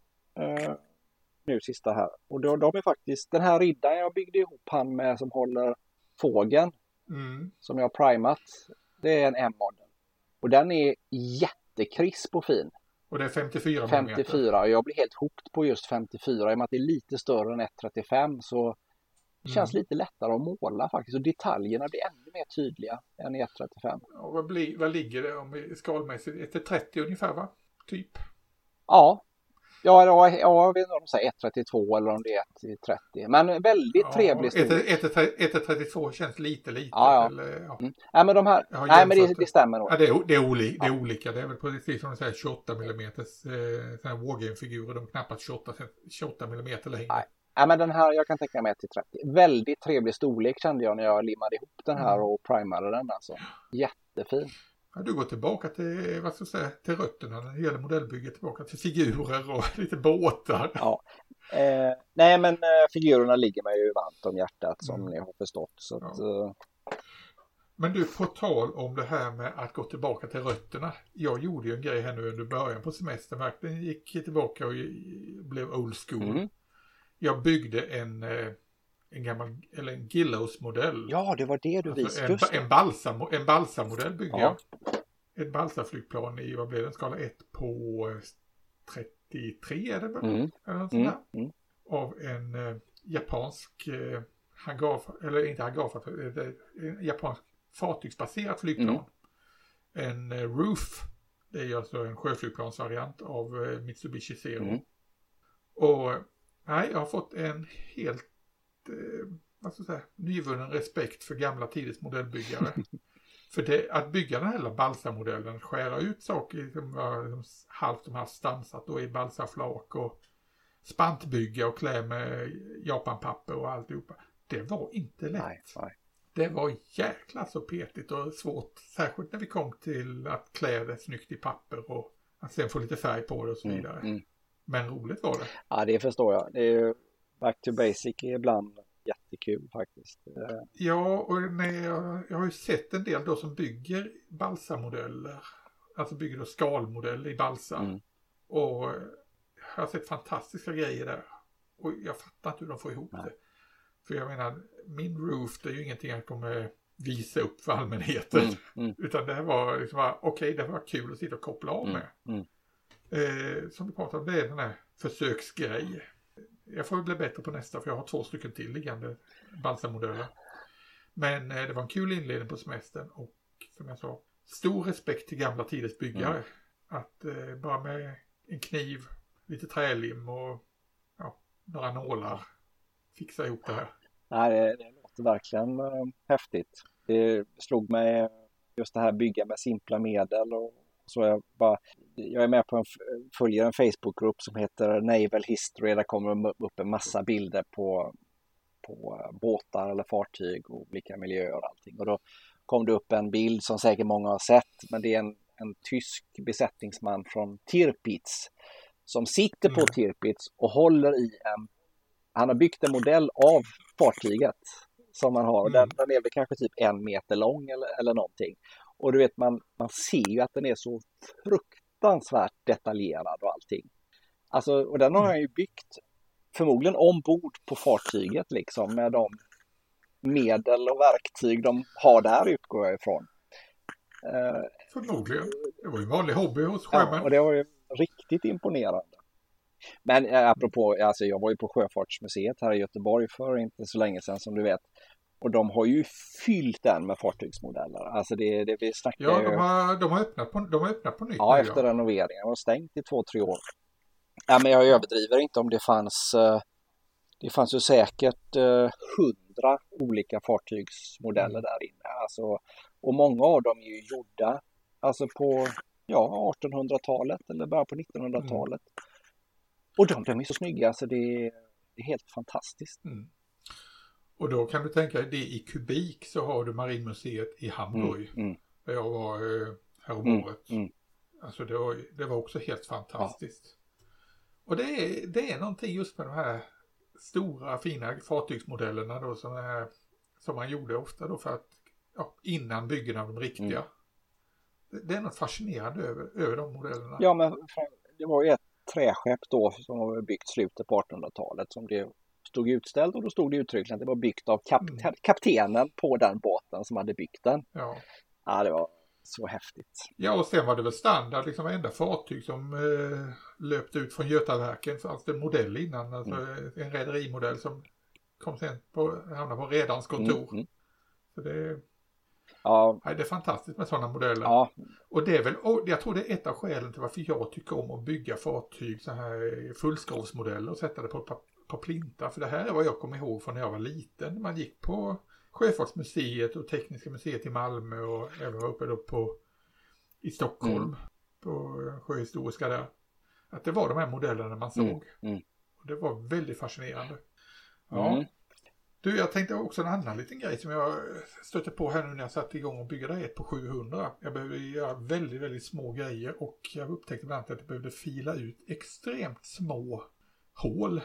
Nu sista här. Och de, de är faktiskt den här riddaren jag byggde ihop han med som håller fågeln Mm. som jag har primat. Det är en M-model. Och den är jättekrisp och fin. Och det är 54 millimeter. 54. Och jag blir helt hooked på just 54 i och med att det är lite större än 135 så det känns Mm. lite lättare att måla faktiskt och detaljerna blir ännu mer tydliga än i 135. Och vad, blir, vad ligger det om skalmässigt? 130 ungefär va? Typ. Ja, ja, ja, ja jag vet inte om de säger 132 eller om det är 130 men väldigt trevlig storlek. 132 känns lite litet. Ja, ja. Eller, ja. Mm. Nej men de här, nej men det, det stämmer nog. Ja, det, är, det, är oli, det är olika. Det är väl precis som du säger 28 mm eh, Wargame-figurer. De är knappast 28, cent- 28 mm längre. Nej. Nej men den här, jag kan tänka mig 1 till 30. Väldigt trevlig storlek kände jag när jag limmade ihop den här Mm. och primade den alltså. Jättefin. Ja, du går tillbaka till, vad ska jag säga, till rötterna när det gäller modellbygget. Tillbaka till figurer och lite båtar. Ja. Eh, nej men eh, figurerna ligger mig ju varmt om hjärtat som Mm. ni har förstått. Så att, Ja. eh, Men du, på tal om det här med att gå tillbaka till rötterna. Jag gjorde ju en grej här nu under början på semestern. Verkligen gick tillbaka och blev old school. mm. Jag byggde en, eh, en gammal, eller en Gillows-modell. Ja, det var det du Alltså visade. en, en, balsa, en balsamodell byggde Ja. jag. Ett balsaflygplan i, vad blev det, skala 1 på eh, 93 är det väl? Mm. Eller något Mm. där. Mm. Av en eh, japansk eh, hangar, eller inte hangarfartyg, en japansk fartygsbaserat flygplan. Mm. En eh, Roof, det är alltså en sjöflygplansvariant av eh, Mitsubishi Zero. Mm. Och nej, jag har fått en helt, eh, ska jag säga, nyvunnen respekt för gamla tiders modellbyggare. för det, att bygga den här lilla balsamodellen, skära ut saker som var liksom halvt de här stansat då i balsaflak och spantbygga och klä med japanpapper och alltihopa. Det var inte lätt. Nej, nej. Det var jäkla så petigt och svårt, särskilt när vi kom till att klä det snyggt i papper och att sen få lite färg på det och så Mm. vidare. Mm. Men roligt var det. Ja, det förstår jag. Det är back to basic är ibland jättekul faktiskt. Ja, och när jag, har ju sett en del då som bygger balsamodeller. Alltså bygger då skalmodeller i balsa. Mm. Och jag har sett fantastiska grejer där. Och jag fattar inte hur de får ihop Nej. det. För jag menar, min roof det är ju ingenting jag kommer visa upp för allmänheten. Mm. Mm. Utan det här var liksom bara, okej det var kul att sitta och koppla av Mm. med. Mm. Eh, som vi pratade om, det är den här försöksgrej. Jag får bli bättre på nästa för jag har två stycken till liggande balsamodeller. Men eh, det var en kul inledning på semestern och som jag sa, stor respekt till gamla tiders byggare. Mm. Att eh, bara med en kniv, lite trälim och ja, några nålar fixa ihop det här. Nej, det, det låter verkligen eh, häftigt. Det slog mig just det här bygga med simpla medel och så. Jag, bara, jag är med på en, följer en Facebookgrupp som heter Naval History. Där kommer det upp en massa bilder på, på båtar eller fartyg och olika miljöer och allting. Och då kom det upp en bild som säkert många har sett, men det är en, en tysk besättningsman från Tirpitz som sitter på Mm. Tirpitz och håller i en han har byggt en modell av fartyget som man har. Och Den, Mm. den är väl kanske typ en meter lång eller, eller någonting. Och du vet, man, man ser ju att den är så fruktansvärt detaljerad och allting. Alltså, och den har Mm. han ju byggt förmodligen ombord på fartyget liksom med de medel och verktyg de har där utgår jag ifrån. Eh, Förmodligen. Det var ju en vanlig hobby hos Ja, sjömän. och det var ju riktigt imponerande. Men eh, apropå, alltså jag var ju på Sjöfartsmuseet här i Göteborg för inte så länge sedan som du vet. Och de har ju fyllt den med fartygsmodeller. Alltså det, det vi snackar Ja, de har, de har, öppnat, på, de har öppnat på nytt Ja, efter renoveringen. Det var stängt i två, tre år. Ja, men jag överdriver inte om det fanns. eh, Det fanns ju säkert eh, hundra olika fartygsmodeller Mm. där inne. Alltså, och många av dem är ju gjorda alltså på ja, 1800-talet eller bara på 1900-talet. Och de, de är så snygga så det är, det är helt fantastiskt. Mm. Och då kan du tänka dig det i kubik så har du Marinmuseet i Hamburg. Mm, mm, Där jag var eh, härom Mm, mm. Alltså det var, det var också helt fantastiskt. Och det är, det är någonting just med de här stora fina fartygsmodellerna då som, är, som man gjorde ofta då för att ja, innan byggen av de riktiga. Mm. Det, det är något fascinerande över, över de modellerna. Ja, men det var ju ett träskepp då som var byggt slutet på 1800-talet som det stod utställt och då stod det uttryckligen att det var byggt av kap Mm. kaptenen på den båten som hade byggt den. Ja. Ja, det var så häftigt. Ja, och sen var det väl standard, liksom varenda fartyg som eh, löpte ut från Götaverken fanns det en modell innan, alltså Mm. en rederimodell som kom sen på, hamnade på redarens kontor. Mm, mm. Så det, Ja, nej, det är fantastiskt med sådana modeller. ja, Och det är väl, och jag tror det är ett av skälen till varför jag tycker om att bygga fartyg, så här fullskrovsmodeller och sätta det på, på, plintar. För det här är vad jag kommer ihåg från när jag var liten. Man gick på Sjöfartsmuseet och Tekniska museet i Malmö och även var uppe då på i Stockholm. Mm. På Sjöhistoriska där. Att det var de här modellerna man såg. Mm, mm. Och det var väldigt fascinerande. Ja. Mm. Du, jag tänkte också en annan liten grej som jag stötte på här nu när jag satte igång och bygga det ett på 700. Jag behöver göra väldigt, väldigt små grejer och jag upptäckte bland annat att jag behövde fila ut extremt små hål.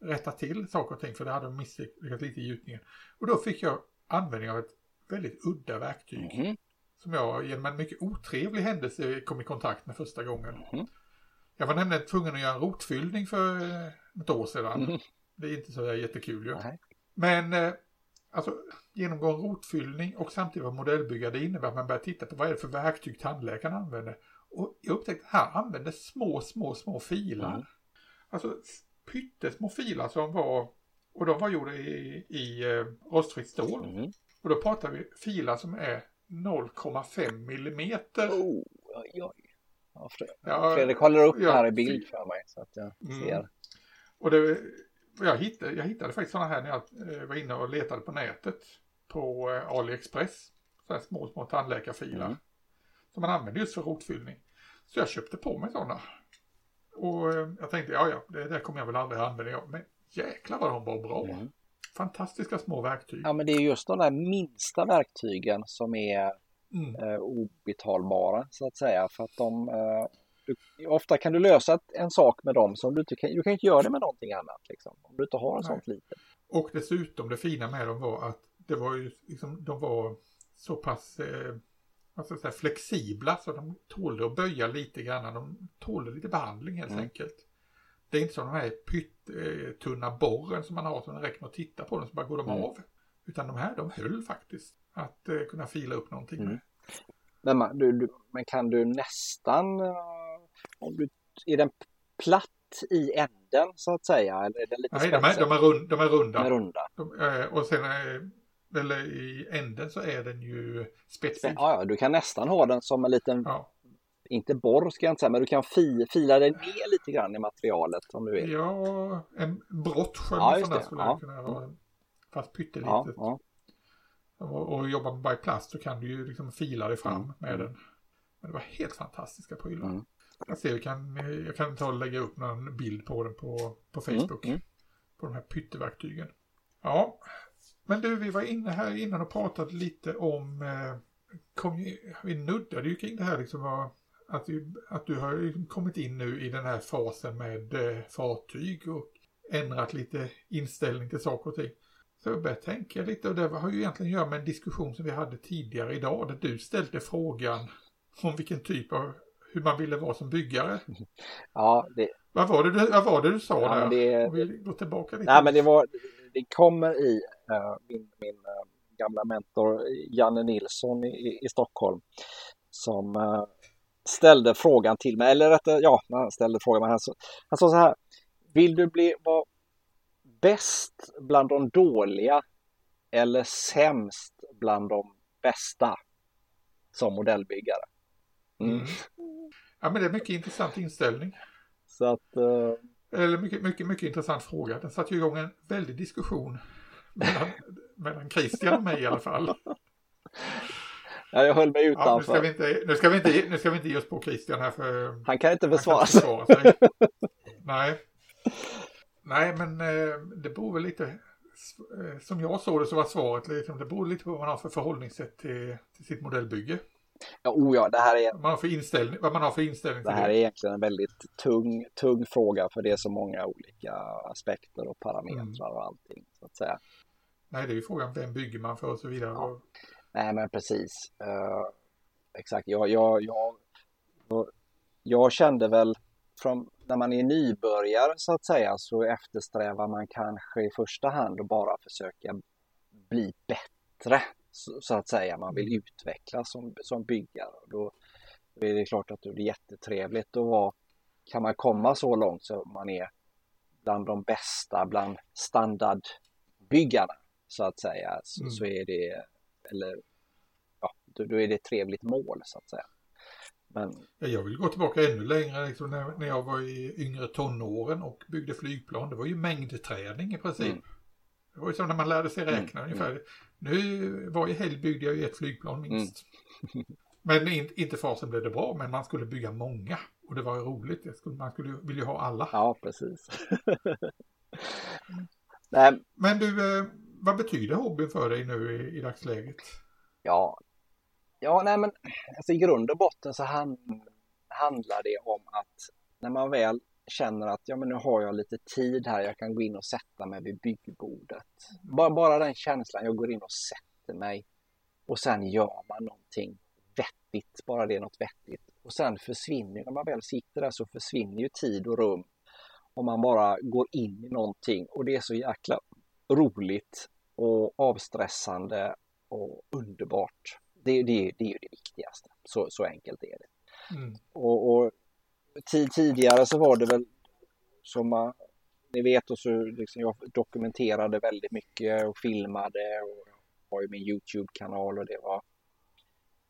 Rätta till saker och ting för det hade de misslyckats lite i gjutningen. Och då fick jag användning av ett väldigt udda verktyg Mhm. som jag genom en mycket otrevlig händelse kom i kontakt med första gången. Mhm. Jag var nämligen tvungen att göra en rotfyllning för eh, ett år sedan. Mhm. Det är inte så jättekul ju. Nej. Men eh, alltså genomgå en rotfyllning och samtidigt vara modellbyggare det innebär att man börjar titta på vad är det för verktyg tandläkaren använder. Och jag upptäckte att han använde små, små, små filar. Mm. Alltså pyttesmå filar som var, och de var gjorda i, i eh, rostfritt stål. Mm. Och då pratar vi filar som är 0,5 millimeter. Oh, oj, oj. Ja, Fre- Ja, Fredrik håller upp ja, här i bild för mig så att jag Mm. ser. Och det, jag, hittade, jag hittade faktiskt sådana här när jag eh, var inne och letade på nätet på eh, AliExpress. Så här små, små tandläkarfilar. Mm. Som man använder just för rotfyllning. Så jag köpte på mig sådana. Och eh, jag tänkte, ja ja, det där kommer jag väl aldrig använda. Men jäklar vad de var bra. Mm. Fantastiska små verktyg. Ja, men det är just de där minsta verktygen som är Mm. eh, obetalbara så att säga. För att de, eh, du, ofta kan du lösa en sak med dem som du inte kan, du kan inte göra det med någonting annat liksom. Om du inte har en Nej. sånt litet. Och dessutom det fina med dem var att det var ju liksom, de var så pass eh, jag säga, flexibla så de tålde att böja lite grann. De tålde lite behandling helt Mm. enkelt. Det är inte som de här pyttunna borren som man har som det räcker med att titta på den så bara går de Mm. av. Utan de här de höll faktiskt att eh, kunna fila upp någonting Mm. med. Men, man, du, du, men kan du nästan, eh, om du, är den platt i änden så att säga? Eller är den lite Nej, de är, de är, rund, de är runda. De är runda. De, eh, och sen eh, eller i änden så är den ju spetsig. Ja, ja, du kan nästan ha den som en liten, Ja. inte borr ska jag inte säga, men du kan fi, fila den ner lite grann i materialet om du vill. Ja, en brottskölj Ja, sån där skulle Ja. jag kunna ha. Fast pyttelitet. Ja, ja. Och, och jobbar med by plast så kan du ju liksom fila dig fram Mm. med den. Men det var helt fantastiska prylar. Mm. Jag ser, jag kan, jag kan ta och lägga upp någon bild på den på, på Mm, Facebook. mm. På de här pytteverktygen. Ja, men du, vi var inne här innan och pratade lite om, eh, kom vi nuddade ju kring det här liksom att, du, att du har kommit in nu i den här fasen med eh, fartyg och ändrat lite inställning till saker och ting. Så jag började tänka lite och det har ju egentligen att göra med en diskussion som vi hade tidigare idag där du ställde frågan om vilken typ av, hur man ville vara som byggare. ja det, Vad var det du, vad var det du sa Ja, där? det- Om vi går tillbaka lite. nej, men det, var, det kommer i min, min eh, gamla mentor Janne Nilsson i, i Stockholm som eh, ställde frågan till mig, eller rättare, ja, han ställde frågan, men han, sa- han sa så här, vill du bli, vara bäst bland de dåliga eller sämst bland de bästa som modellbyggare? Mm. Mm. Ja, men det är mycket intressant inställning. Så att, eh, Eller mycket, mycket, mycket intressant fråga. Den satte ju igång en väldig diskussion mellan, mellan Christian och mig i alla fall. ja, jag höll mig Ja, nu, utanför. ska vi inte, nu, ska vi inte, nu ska vi inte ge oss på Christian här för Han kan inte försvara sig. försvara sig. Nej. Nej, men eh, det beror väl lite, eh, som jag såg det så var svaret liksom, det beror lite på vad man har för förhållningssätt till, till sitt modellbygge. Ja, oh ja, det här är Vad man har för inställning, vad man har för inställning Det här det. är egentligen en väldigt tung, tung fråga för det är så många olika aspekter och parametrar och allting. Så att säga. Nej, det är ju frågan vem bygger man för och så vidare. Ja. Nej men precis. Eh, exakt, jag, jag, jag, jag kände väl från när man är nybörjare så att säga så eftersträvar man kanske i första hand att bara försöka bli bättre så, så att säga. Man vill utvecklas som, som byggare. Då, då är det klart att det är jättetrevligt att vara, kan man komma så långt så man är bland de bästa, bland standardbyggarna så att säga, så, Mm. så är det, eller ja, då, är det ett trevligt mål så att säga. Men Ja, Jag vill gå tillbaka ännu längre, liksom när, när jag var i yngre tonåren och byggde flygplan. Det var ju mängdträning i princip. Mm. Det var ju som när man lärde sig räkna Mm, ungefär. Nu, varje helg byggde jag ju ett flygplan minst. Mm. Men in, inte fasen blev det bra, men man skulle bygga många. Och det var ju roligt, skulle, man skulle vilja ha alla. ja, precis. Nej, Men du, eh, vad betyder hobbyn för dig nu i, i dagsläget? Ja, ja nej men alltså, i grund och botten så han, handlar det om att när man väl känner att ja, men nu har jag lite tid här, jag kan gå in och sätta mig vid byggbordet. Bara, bara den känslan, jag går in och sätter mig och sen gör man någonting vettigt, bara det är något vettigt. Och sen försvinner, när man väl sitter där så försvinner ju tid och rum och man bara går in i någonting och det är så jäkla roligt och avstressande och underbart. Det, det, det är ju det viktigaste. Så, så enkelt är det. Mm. Och, och tidigare så var det väl som man, ni vet, och så liksom jag dokumenterade väldigt mycket och filmade och har ju min Youtube-kanal och det var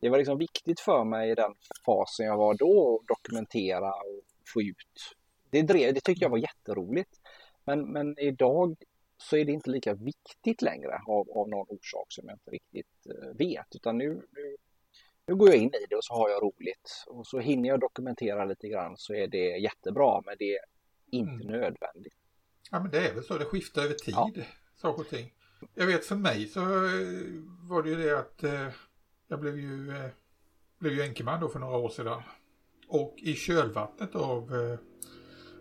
det var liksom viktigt för mig i den fasen jag var då att dokumentera och få ut. Det, drev, det tyckte jag var jätteroligt. Men, men idag så är det inte lika viktigt längre av, av någon orsak som jag inte riktigt eh, vet. Utan nu, nu, nu går jag in i det och så har jag roligt. Och så hinner jag dokumentera lite grann så är det jättebra men det är inte mm. nödvändigt. Ja men det är väl så, det skiftar över tid, ja. saker och ting. Jag vet för mig så eh, var det ju det att eh, jag blev ju, eh, blev ju enkeman då för några år sedan. Och i kölvattnet av, eh,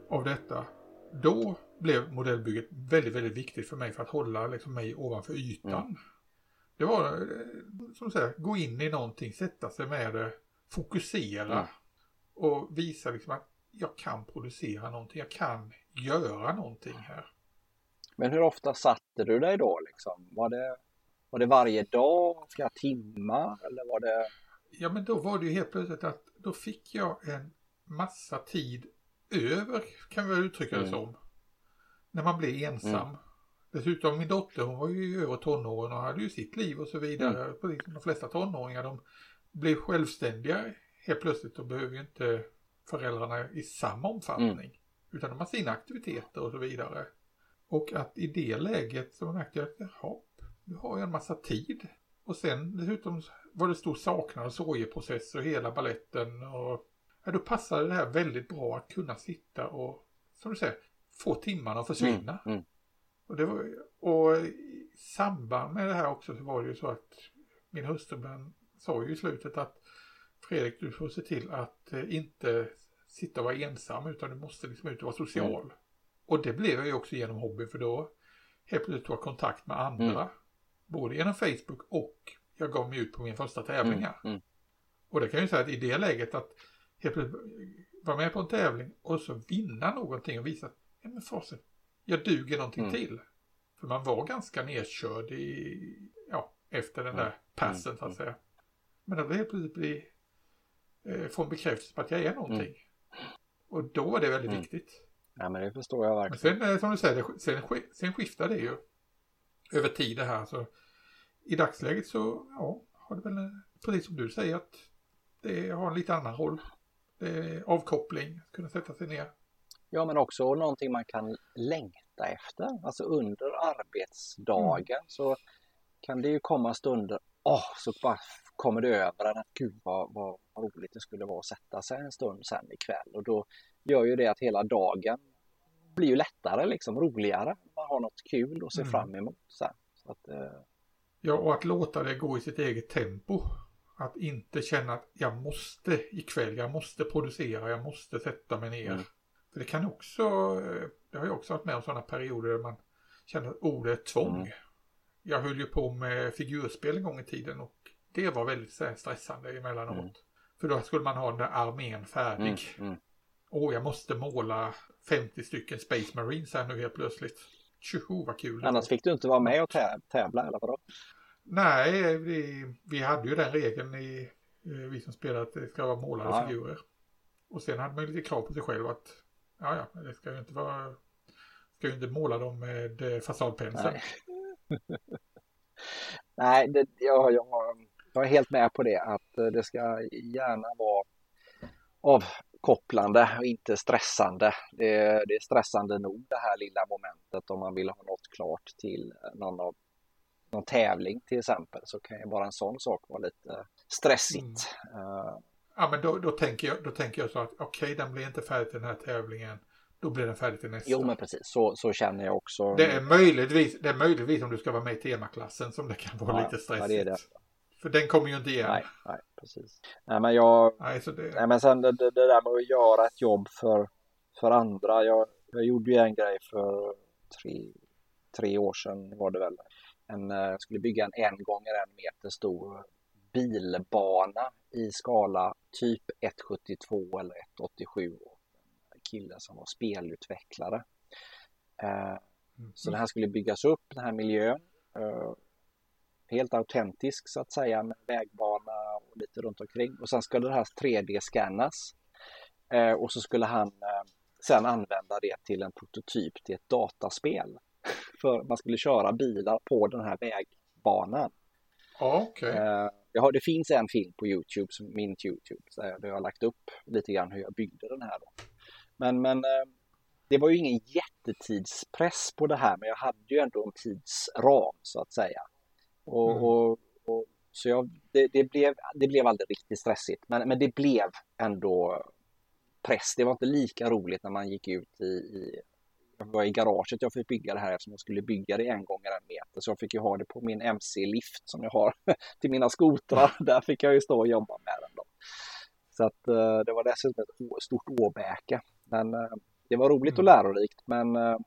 av detta, då blev modellbygget väldigt, väldigt viktigt för mig för att hålla liksom, mig ovanför ytan. Mm. Det var, eh, som sagt, gå in i någonting, sätta sig med det, fokusera mm. och visa liksom att jag kan producera någonting, jag kan göra någonting här. Men hur ofta satte du dig då liksom? Var det, var det varje dag, flera timmar eller var det? Ja men då var det ju helt plötsligt att då fick jag en massa tid över kan vi uttrycka det mm. som. När man blir ensam. Mm. Dessutom min dotter hon var ju över tonåren och hade ju sitt liv och så vidare. Mm. Precis som de flesta tonåringar de blev självständiga helt plötsligt och behöver ju inte föräldrarna i samma omfattning. Mm. Utan de har sina aktiviteter och så vidare. Och att i det läget så märkte jag att jaha, nu har jag en massa tid. Och sen dessutom var det stor saknad och sorgeprocess och hela balletten. Och, ja, då passade det här väldigt bra att kunna sitta och, som du säger, få timmarna att försvinna. Mm, mm. Och, det var, och i samband med det här också så var det ju så att min hustru sa ju i slutet att Fredrik du får se till att eh, inte sitta och vara ensam utan du måste liksom ut och vara social. Mm. Och det blev jag ju också genom hobby för då helt plötsligt tog jag kontakt med andra. Mm. Både genom Facebook och jag gav mig ut på min första tävlingar. Mm. Mm. Och det kan jag ju säga att i det läget att helt plötsligt vara med på en tävling och så vinna någonting och visa att ja, men fasen, jag duger någonting mm. till. För man var ganska nedkörd i, ja, efter den där mm. passen så att säga. Men att helt plötsligt bli, eh, få en bekräftelse på att jag är någonting. Och då var det väldigt viktigt. Ja men det förstår jag verkligen. Men sen som du säger, sen, sen skiftar det ju över tid det här. Så I dagsläget så ja, har det väl precis som du säger att det har en lite annan roll. Det är avkoppling, kunna sätta sig ner. Ja men också någonting man kan längta efter. Alltså under arbetsdagen mm. så kan det ju komma stunder, åh, oh, så bara kommer det över en att gud vad, vad roligt det skulle vara att sätta sig en stund sen ikväll och då gör ju det att hela dagen blir ju lättare liksom, roligare. Man har något kul att se mm. fram emot. Så, så att, eh... Ja, och att låta det gå i sitt eget tempo. Att inte känna att jag måste ikväll, jag måste producera, jag måste sätta mig ner. Mm. För det kan också, eh, det har jag också varit med om sådana perioder där man känner att oh, det är tvång. Mm. Jag höll ju på med figurspel en gång i tiden och det var väldigt stressande emellanåt. Mm. För då skulle man ha den där armén färdig. Mm, mm. Åh, jag måste måla 50 stycken Space Marines här nu helt plötsligt. Tjoho vad kul. Annars fick du inte vara med och tävla eller vadå? Nej, vi, vi hade ju den regeln i eh, vi som spelar att det ska vara målade ja. figurer. Och sen hade man lite krav på sig själv att ja, ja, det ska ju inte vara ska ju inte måla dem med eh, fasadpensel. Nej, Nej det, jag, jag, jag är helt med på det att eh, det ska gärna vara avkopplande och inte stressande. Det är, det är stressande nog det här lilla momentet om man vill ha något klart till någon, av, någon tävling till exempel så kan ju bara en sån sak vara lite stressigt. Mm. Ja men då, då, tänker jag, då tänker jag så att okej okay, den blir inte färdig till den här tävlingen. Då blir den färdig till nästa. Jo men precis, så, så känner jag också. Det är, möjligtvis, det är möjligtvis om du ska vara med i temaklassen som det kan vara ja, lite stressigt. Ja, det är det. För den kommer ju inte igen. Nej, nej precis. Nej, men jag... Nej, så det... nej men sen det, det, där med att göra ett jobb för, för andra. Jag, jag gjorde ju en grej för tre, tre år sedan var det väl. En, jag eh, skulle bygga en en gånger en meter stor bilbana i skala typ 1,72 eller 1,87. En kille som var spelutvecklare. Eh, mm. Så det här skulle byggas upp, den här miljön. Eh, helt autentisk så att säga med vägbana och och lite runt omkring. Och sen skulle det här 3D-scannas. Eh, och så skulle han sen använda det till en prototyp till ett dataspel. För man skulle köra bilar på den här vägbanan. Okay. Eh, har, det finns en film på Youtube, min Youtube, där jag har lagt upp lite grann hur jag byggde den här. Då. Men, men eh, det var ju ingen jättetidspress på det här, men jag hade ju ändå en tidsram så att säga. Och, mm. och, och så jag, det, det, blev, det blev aldrig riktigt stressigt, men, men det blev ändå press. Det var inte lika roligt när man gick ut i, i jag var i garaget jag fick bygga det här eftersom jag skulle bygga det en gång i en meter. Så jag fick ju ha det på min MC-lift som jag har till mina skotrar. Där fick jag ju stå och jobba med den. Då. Så att uh, det var dessutom ett stort åbäke. Men uh, det var roligt mm. och lärorikt. Men, uh,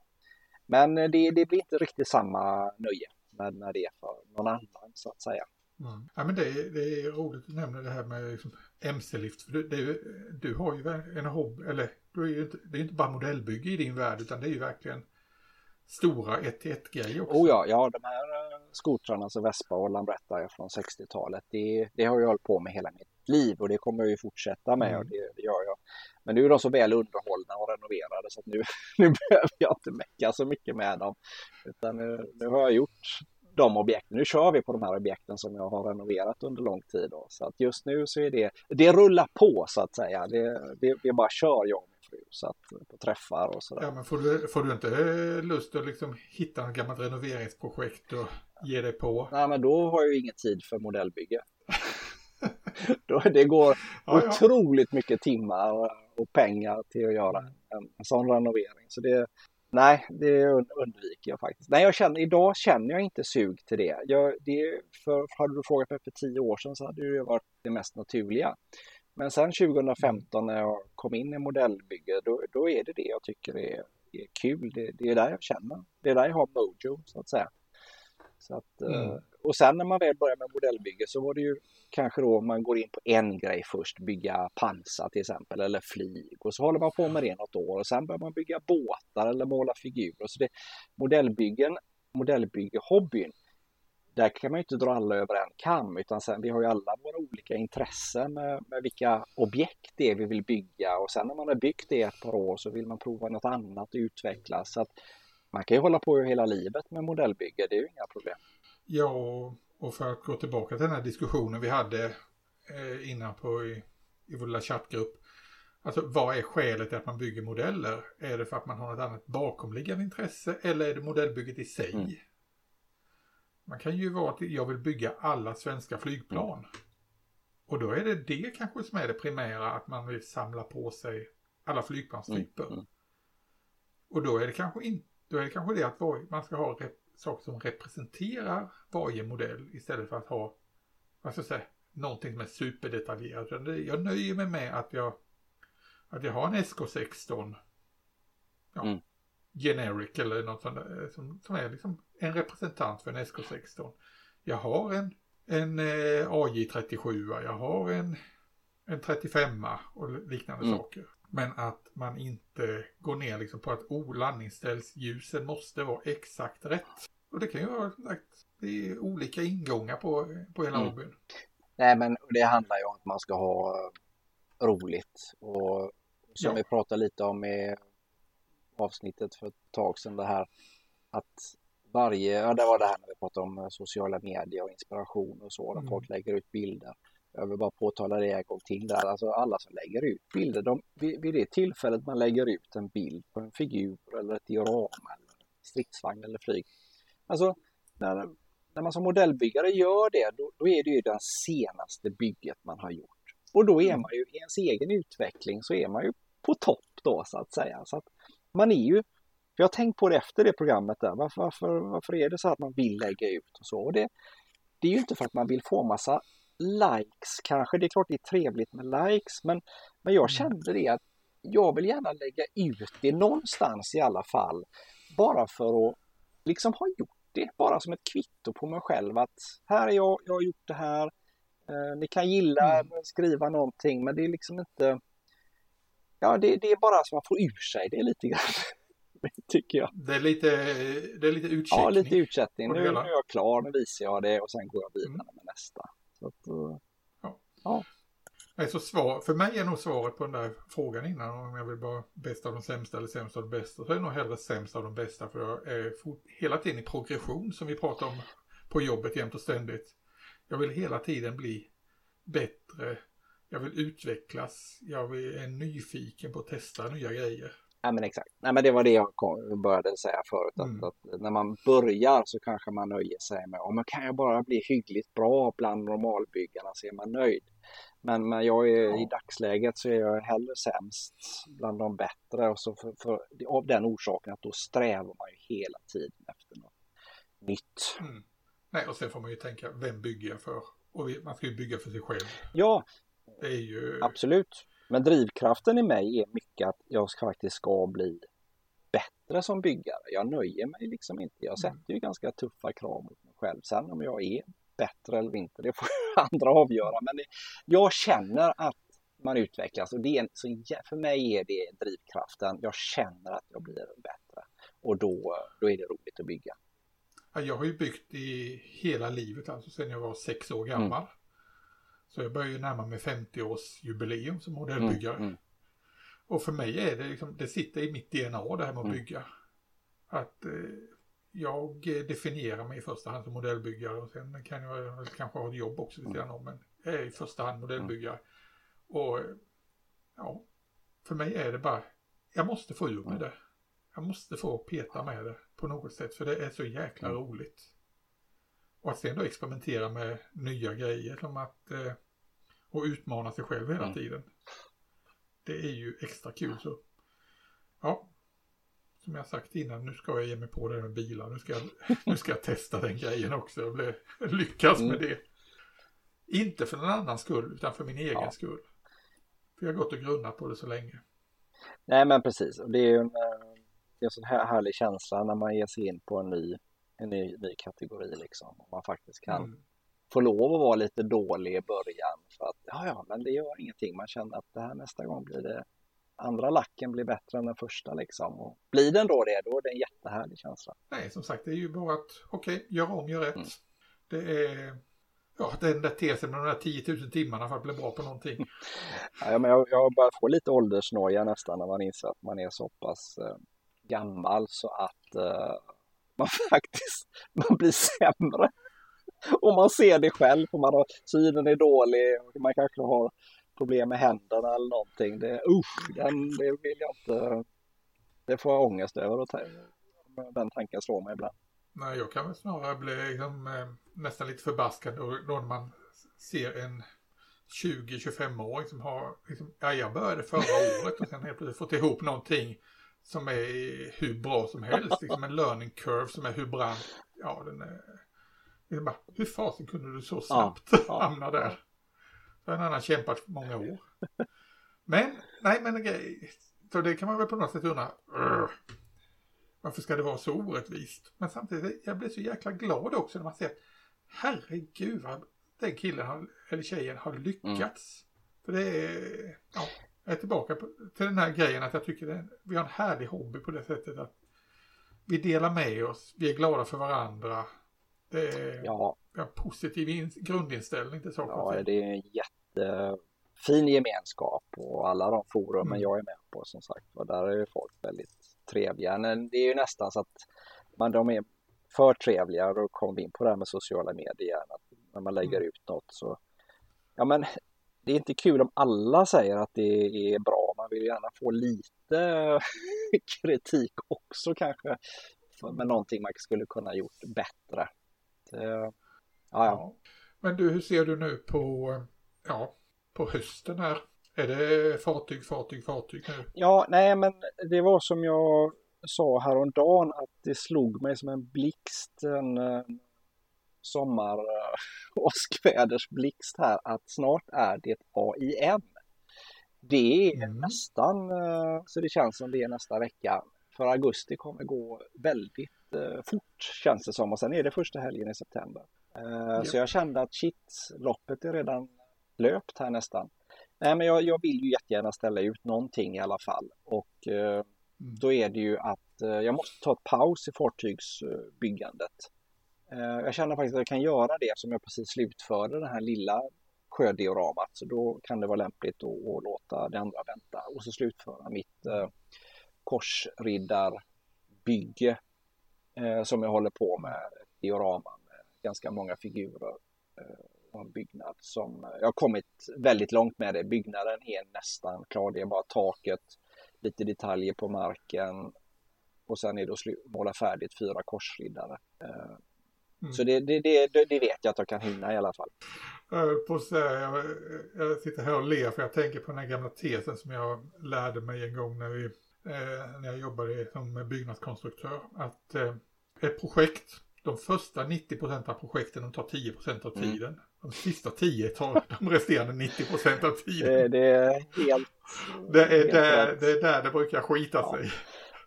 men det, det blir inte riktigt samma nöje med, med det för någon annan så att säga. Mm. Ja, men det, är, det är roligt att nämna det här med liksom MC-lift. För du, det, du har ju en hobby, eller du är ju inte, det är inte bara modellbygge i din värld utan det är ju verkligen stora 1-1 grejer också. Oh ja, ja de här uh, skotrarna, alltså Vespa och Lambretta från 60-talet, det, det har jag hållit på med hela mitt liv och det kommer jag ju fortsätta med mm. och det, det, gör jag. Men nu är de så väl underhållna och renoverade så att nu, nu behöver jag inte mecka så mycket med dem. Utan nu, nu har jag gjort de objekten. Nu kör vi på de här objekten som jag har renoverat under lång tid. Då. Så att just nu så är det, det rullar på så att säga. Det, det, det bara kör jag så att, på träffar och sådär. Ja men får du, får du inte eh, lust att liksom hitta ett gammalt renoveringsprojekt och ge dig på? Nej men då har jag ju ingen tid för modellbygge. det går ja, ja. otroligt mycket timmar och pengar till att göra en, en sån renovering. Så det, Nej, det undviker jag faktiskt. Nej, jag känner, idag känner jag inte sug till det. Jag, det för, hade du frågat mig för tio år sedan så hade det varit det mest naturliga. Men sen 2015 när jag kom in i modellbygge, då, då är det det jag tycker är, är kul. Det, det, är där jag känner. Det är där jag har mojo, så att säga. Så att, mm. Eh, och sen när man väl börjar med modellbygge så var det ju kanske då man går in på en grej först, bygga pansar till exempel eller flyg och så håller man på med det något år och sen börjar man bygga båtar eller måla figurer. Så det, modellbyggen, modellbyggehobbyn, där kan man ju inte dra alla över en kam utan sen vi har ju alla våra olika intressen med, med vilka objekt det är vi vill bygga och sen när man har byggt det ett par år så vill man prova något annat och utvecklas. Så att man kan ju hålla på hela livet med modellbygge, det är ju inga problem. Ja, och för att gå tillbaka till den här diskussionen vi hade eh, innan på i, i vår lilla chattgrupp. Alltså vad är skälet till att man bygger modeller? Är det för att man har ett annat bakomliggande intresse eller är det modellbygget i sig? Mm. Man kan ju vara att jag vill bygga alla svenska flygplan. Mm. Och då är det det kanske som är det primära, att man vill samla på sig alla flygplanstyper. Mm. mm. Och då är det kanske inte då är det kanske det att man ska ha saker som representerar varje modell istället för att ha, vad ska jag säga, någonting som är superdetaljerat. Jag nöjer mig med att jag, att jag har en SK16 ja, mm. Generic eller något sånt där, som, som är liksom en representant för en SK16. Jag har en, en eh, AJ37, jag har en, en 35 och liknande mm. saker. Men att man inte går ner liksom på att oh, landningsställsljusen måste vara exakt rätt. Och det kan ju vara det är olika ingångar på, på hela mm. hobbyn. Nej men det handlar ju om att man ska ha eh, roligt och som ja. vi pratade lite om i avsnittet för ett tag sedan det här att varje, ja det var det här när vi pratade om eh, sociala medier och inspiration och så, när mm. folk lägger ut bilder. Jag vill bara påtala det en gång till där, alltså alla som lägger ut bilder, de, vid, vid det tillfället man lägger ut en bild på en figur eller ett diorama eller stridsvagn eller flyg. Alltså, när, när man som modellbyggare gör det, då, då är det ju det senaste bygget man har gjort. Och då är mm. man ju i ens egen utveckling så är man ju på topp då så att säga. Så att man är ju, för jag har tänkt på det efter det programmet där, varför, varför, varför är det så att man vill lägga ut och så? Och det, det är ju inte för att man vill få massa likes kanske. Det är klart det är trevligt med likes, men, men jag mm. kände det att jag vill gärna lägga ut det någonstans i alla fall. Bara för att liksom ha gjort det, bara som ett kvitto på mig själv att här är jag, jag har gjort det här. Eh, ni kan gilla, mm. skriva någonting, men det är liksom inte Ja, det, det är bara så man får ur sig det lite grann. tycker jag. Det är lite, det är lite utcheckning. Ja, lite utcheckning. Nu, nu är jag klar, nu visar jag det och sen går jag vidare mm. med nästa. Så att, ja. så svar, för mig är nog svaret på den där frågan innan om jag vill vara bäst av de sämsta eller sämst av de bästa. Så är det nog hellre sämst av de bästa för jag är hela tiden i progression som vi pratar om på jobbet jämt och ständigt. Jag vill hela tiden bli bättre. Jag vill utvecklas. Jag är nyfiken på att testa nya grejer. Ja men exakt. Nej men det var det jag började säga förut. Mm. Att, att, när man börjar så kanske man nöjer sig med om man kan jag bara bli hyggligt bra bland normalbyggarna så är man nöjd. Men, men jag är, ja. i dagsläget så är jag hellre sämst bland de bättre och så för, för, av den orsaken att då strävar man ju hela tiden efter något nytt. Mm. Nej, och sen får man ju tänka, vem bygger jag för? Och man ska ju bygga för sig själv. Ja, det är ju... absolut. Men drivkraften i mig är mycket att jag faktiskt ska bli bättre som byggare. Jag nöjer mig liksom inte. Jag sätter ju ganska tuffa krav mot mig själv. Sen om jag är bättre eller inte, det får andra avgöra. Men det, jag känner att man utvecklas och det är, så för mig är det drivkraften. Jag känner att jag blir bättre och då, då är det roligt att bygga. Jag har ju byggt i hela livet, alltså sedan jag var sex år gammal. Mm. Så jag börjar ju närma mig 50-årsjubileum som modellbyggare. Mm, mm. Och för mig är det liksom, det sitter i mitt DNA det här med att mm. bygga. Att eh, jag definierar mig i första hand som modellbyggare och sen kan jag kanske ha ett jobb också vid mm. sidan om. Men jag är i första hand modellbyggare. Och ja, för mig är det bara, jag måste få ur mig det. Jag måste få peta med det på något sätt för det är så jäkla roligt. Och att sen då experimentera med nya grejer som att eh, och utmana sig själv hela mm. tiden. Det är ju extra kul så. Ja, som jag sagt innan, nu ska jag ge mig på det med bilar. Nu ska jag, nu ska jag testa den grejen också och bli, lyckas med mm. det. Inte för någon annans skull, utan för min egen ja. skull. För jag har gått och grunnat på det så länge. Nej, men precis. Det är ju en, eh, det är en sån här härlig känsla när man ger sig in på en ny en ny, ny kategori liksom. Om man faktiskt kan mm. få lov att vara lite dålig i början för att ja, ja, men det gör ingenting. Man känner att det här nästa gång blir det andra lacken blir bättre än den första liksom. Och blir den då det, då är det en jättehärlig känsla. Nej, som sagt, det är ju bara att okej, okay, gör om, gör rätt. Mm. Det är ja, den där tesen med de där 10 000 timmarna för att bli bra på någonting. ja, men jag, jag börjar få lite åldersnoja nästan när man inser att man är så pass eh, gammal så att eh, man faktiskt man blir sämre. Och man ser det själv, för man har, synen är dålig och man kanske har problem med händerna eller någonting. Det, usch, den, det vill jag inte, det får jag ångest över och den tanken slår mig ibland. Nej, jag kan väl snarare bli liksom, eh, nästan lite förbaskad då, då när man ser en 20-25-åring som har, liksom, ja jag började förra året och sen helt plötsligt fått ihop någonting som är hur bra som helst. Liksom en learning curve som är hur brant. Ja, den är... är bara, hur fasen kunde du så snabbt ja, ja, hamna där? Så en annan kämpat många år. Men, nej men grej. Så det kan man väl på något sätt undra. Varför ska det vara så orättvist? Men samtidigt, jag blir så jäkla glad också när man ser herregud vad den killen har, eller tjejen har lyckats. Mm. För det är, ja, jag är tillbaka på, till den här grejen att jag tycker att vi har en härlig hobby på det sättet att vi delar med oss, vi är glada för varandra. Det är, ja. Vi har en positiv in, grundinställning till saker Ja, det är en jättefin gemenskap och alla de forumen mm. jag är med på som sagt och där är ju folk väldigt trevliga. Men det är ju nästan så att man, de är för trevliga och då kommer vi in på det här med sociala medier. Att när man lägger mm. ut något så Ja men det är inte kul om alla säger att det är bra. Man vill gärna få lite kritik också kanske. Med någonting man skulle kunna gjort bättre. Det, ja. Men du, hur ser du nu på, ja, på hösten här? Är det fartyg, fartyg, fartyg nu? Ja, nej men det var som jag sa häromdagen att det slog mig som en blixt en, sommar åskvädersblixt här att snart är det AIM. Det är mm. nästan eh, så det känns som det är nästa vecka. För augusti kommer gå väldigt eh, fort känns det som och sen är det första helgen i september. Ja. Så jag kände att shit, loppet är redan löpt här nästan. Nej men jag, jag vill ju jättegärna ställa ut någonting i alla fall och mm. då är det ju att jag måste ta ett paus i fartygsbyggandet. Eh, jag känner faktiskt att jag kan göra det som jag precis slutförde, det här lilla sjödioramat. Så då kan det vara lämpligt att, att låta det andra vänta och så slutföra mitt eh, korsriddarbygge eh, som jag håller på med. Diorama med ganska många figurer eh, och en byggnad som eh, jag har kommit väldigt långt med det. Byggnaden är nästan klar. Det är bara taket, lite detaljer på marken och sen är det att måla färdigt fyra korsriddare. Eh, Mm. Så det, det, det, det, vet jag att jag kan hinna i alla fall. Jag, på så här, jag, jag sitter här och ler för jag tänker på den här gamla tesen som jag lärde mig en gång när, vi, eh, när jag jobbade som byggnadskonstruktör. Att eh, ett projekt, de första 90% av projekten de tar 10% av mm. tiden. Mm. De sista 10 tar de resterande 90% av tiden. Det, det är helt... Det är, helt där, det är där det brukar skita ja. sig.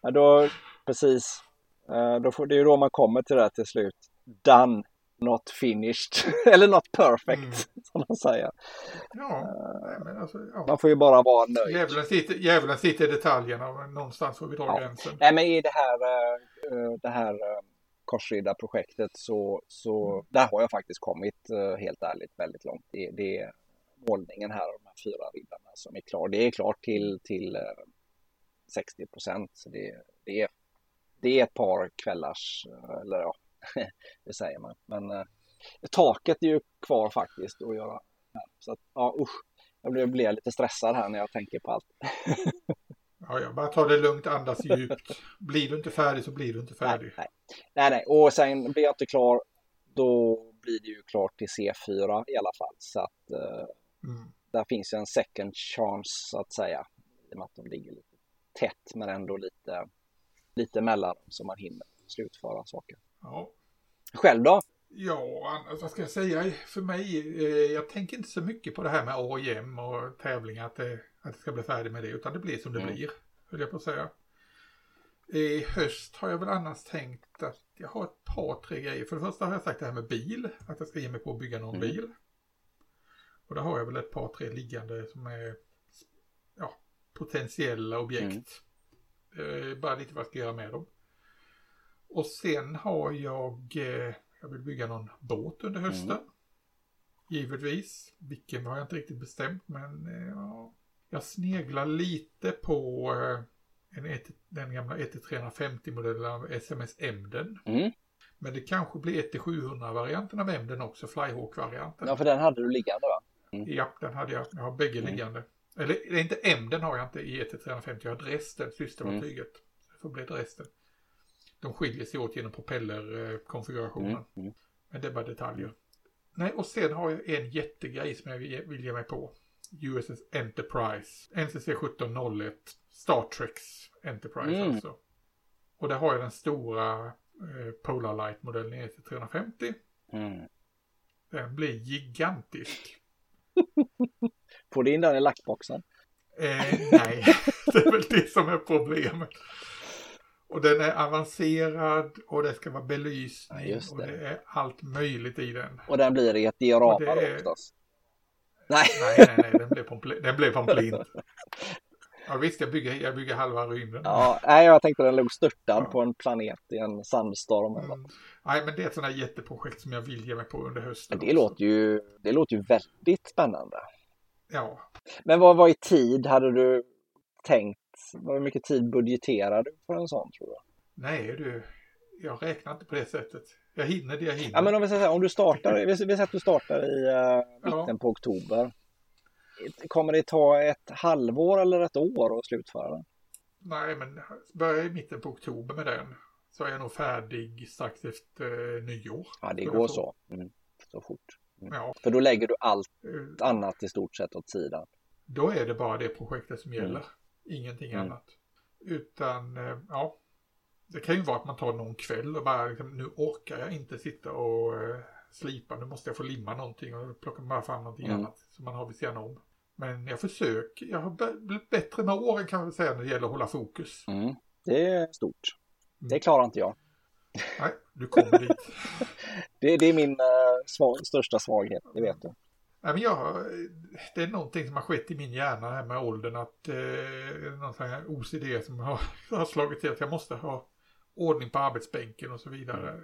Ja, då, precis. Eh, då får, det är ju då man kommer till det här till slut done, not finished, eller not perfect, mm. som man säger. Ja, men alltså, ja. Man får ju bara vara nöjd. Djävulen sitter, djävulen sitter i detaljerna, men någonstans får vi dra ja. gränsen. Nej, men i det här, uh, det här korsriddarprojektet så, så mm. där har jag faktiskt kommit, helt ärligt, väldigt långt. Det, det är målningen här, de här fyra riddarna som är klar. Det är klart till, till 60 procent. Så det, det, är, det är ett par kvällars, eller ja, det säger man. Men eh, taket är ju kvar faktiskt att göra. Så att, ja, usch. Jag blir, blir lite stressad här när jag tänker på allt. ja, jag bara tar det lugnt, andas djupt. Blir du inte färdig så blir du inte färdig. Nej, nej, nej. nej. Och sen blir jag inte klar, då blir det ju klart till C4 i alla fall. Så att eh, mm. där finns ju en second chance så att säga. I och med att de ligger lite tätt men ändå lite, lite mellan så man hinner slutföra saker. Ja. Själv då? Ja, vad ska jag säga? För mig, eh, jag tänker inte så mycket på det här med AIM och tävlingar, att det, att det ska bli färdig med det, utan det blir som det mm. blir, höll jag på att säga. I höst har jag väl annars tänkt att jag har ett par, tre grejer. För det första har jag sagt det här med bil, att jag ska ge mig på att bygga någon mm. bil. Och då har jag väl ett par, tre liggande som är ja, potentiella objekt. Mm. Bara lite vad jag ska göra med dem. Och sen har jag, eh, jag vill bygga någon båt under mm. hösten. Mm. Givetvis. Vilken har jag inte riktigt bestämt men eh, ja, jag sneglar lite på eh, en et, den gamla 1-350 modellen av SMS Emden. Mm. Men det kanske blir 1-700-varianten av Emden också, Flyhawk-varianten. Ja, för den hade du liggande va? Mm. Ja, den hade jag. Jag har bägge mm. liggande. Eller det är inte Emden har jag inte i 1-350, jag har Dresden, systerfartyget. Mm. Det får bli Dresden. De skiljer sig åt genom propellerkonfigurationen. Mm, mm. Men det är bara detaljer. Nej, och sen har jag en jättegrej som jag vill ge mig på. USS Enterprise. NCC 1701. Star Treks Enterprise mm. alltså. Och där har jag den stora eh, Polar Light-modellen e 350. Mm. Den blir gigantisk. Får du in den i lackboxen? Eh, nej, det är väl det som är problemet. Och den är avancerad och det ska vara belysning ja, det. och det är allt möjligt i den. Och den blir i ett diorama är... oftast? Nej. nej, nej, nej, den pompl den blir pomplin. Ja visst, jag bygger, jag bygger halva rymden. Ja, nej, jag tänkte den låg störtad ja. på en planet i en sandstorm. Mm. Nej, men det är ett sådant här jätteprojekt som jag vill ge mig på under hösten. Men det, låter ju, det låter ju väldigt spännande. Ja. Men vad, vad i tid hade du tänkt hur mycket tid budgeterar du för en sån tror du? Nej du, jag räknar inte på det sättet. Jag hinner det jag hinner. Ja men om vi säger om du startar, vi säger att du startar i uh, mitten ja. på oktober. Kommer det ta ett halvår eller ett år att slutföra den? Nej men börja i mitten på oktober med den så är jag nog färdig strax efter uh, nyår. Ja det går så. Mm. Så fort. Mm. Ja. För då lägger du allt uh, annat i stort sett åt sidan. Då är det bara det projektet som gäller. Mm. Ingenting mm. annat. Utan, eh, ja. Det kan ju vara att man tar någon kväll och bara, liksom, nu orkar jag inte sitta och uh, slipa. Nu måste jag få limma någonting och plocka bara fram någonting mm. annat som man har vid sidan om. Men jag försöker, jag har blivit bättre med åren kan man säga när det gäller att hålla fokus. Mm. Det är stort. Mm. Det klarar inte jag. Nej, du kommer dit. det, det, är min svag, största svaghet, det vet du. Men jag, det är någonting som har skett i min hjärna här med åldern att eh, någon sån här OCD som har, har slagit till att jag måste ha ordning på arbetsbänken och så vidare.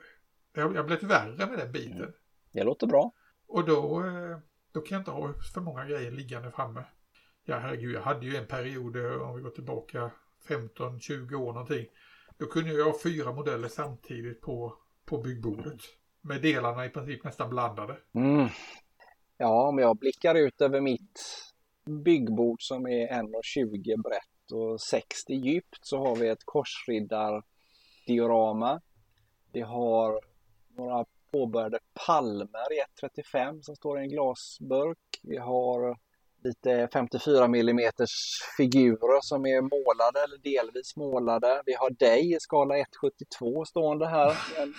Jag, jag har blivit värre med den biten. Mm. Det låter bra. Och då, eh, då kan jag inte ha för många grejer liggande framme. Ja, herregud, jag hade ju en period, eh, om vi går tillbaka 15-20 år någonting. Då kunde jag ha fyra modeller samtidigt på, på byggbordet. Med delarna i princip nästan blandade. Mm. Ja, om jag blickar ut över mitt byggbord som är 1,20 brett och 60 djupt så har vi ett korsriddardiorama. Vi har några påbörjade palmer i 1,35 som står i en glasburk. Vi har lite 54 mm figurer som är målade eller delvis målade. Vi har dig i skala 1,72 stående här. En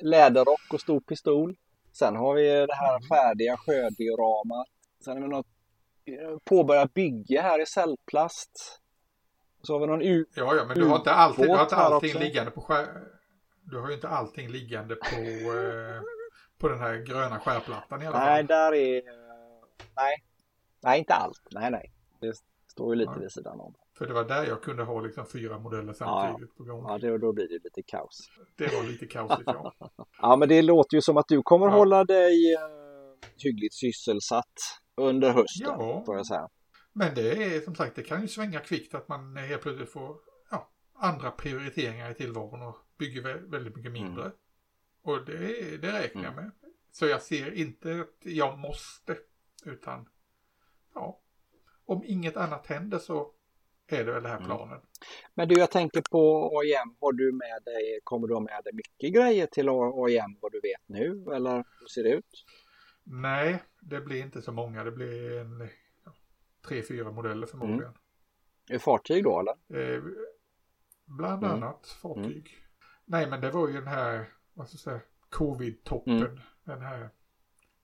läderrock och stor pistol. Sen har vi det här färdiga sjödioramat. Sen har vi något eh, påbörjat bygge här i cellplast. Så har vi någon u- Ja, ja, men du har inte, alltid, du har inte allting liggande på skär... Du har ju inte allting liggande på, eh, på den här gröna skärplattan i alla fall. Nej, där är... Nej, nej inte allt. Nej, nej. Det står ju lite ja. vid sidan om. För det var där jag kunde ha liksom fyra modeller samtidigt ja, på gång. Ja, det, då blir det lite kaos. Det var lite kaosigt, ja. ja, men det låter ju som att du kommer ja. hålla dig uh, hyggligt sysselsatt under hösten, ja. får jag säga. Men det är som sagt, det kan ju svänga kvickt att man helt plötsligt får ja, andra prioriteringar i tillvaron och bygger väldigt mycket mindre. Mm. Och det, det räknar jag mm. med. Så jag ser inte att jag måste, utan ja, om inget annat händer så är det väl den här mm. planen. Mm. Men du, jag tänker på AIM. Har du med dig, kommer du ha med dig mycket grejer till AIM vad du vet nu eller hur ser det ut? Nej, det blir inte så många. Det blir en ja, tre, fyra modeller förmodligen. Mm. Är fartyg då eller? Eh, bland mm. annat fartyg. Mm. Nej, men det var ju den här, vad ska jag säga, covid-toppen. Mm. Den här.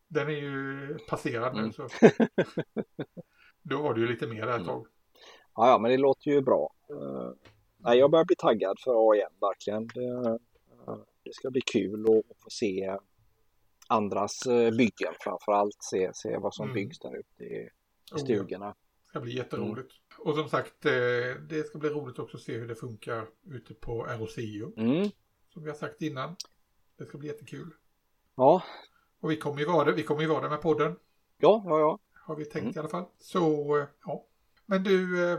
Den är ju passerad nu mm. så. Då var det ju lite mer där ett tag. Ja, ja, men det låter ju bra. Uh, nej, jag börjar bli taggad för AIM verkligen. Det, uh, det ska bli kul att få se andras uh, byggen framför allt. Se, se vad som mm. byggs där ute i, i stugorna. Oh, det ska bli jätteroligt. Mm. Och som sagt, det ska bli roligt också att se hur det funkar ute på ROCO. Mm. Som vi har sagt innan. Det ska bli jättekul. Ja. Och vi kommer ju vara det. Vi kommer ju vara det med podden. Ja, ja, ja. Har vi tänkt mm. i alla fall. Så, ja. Men du, eh,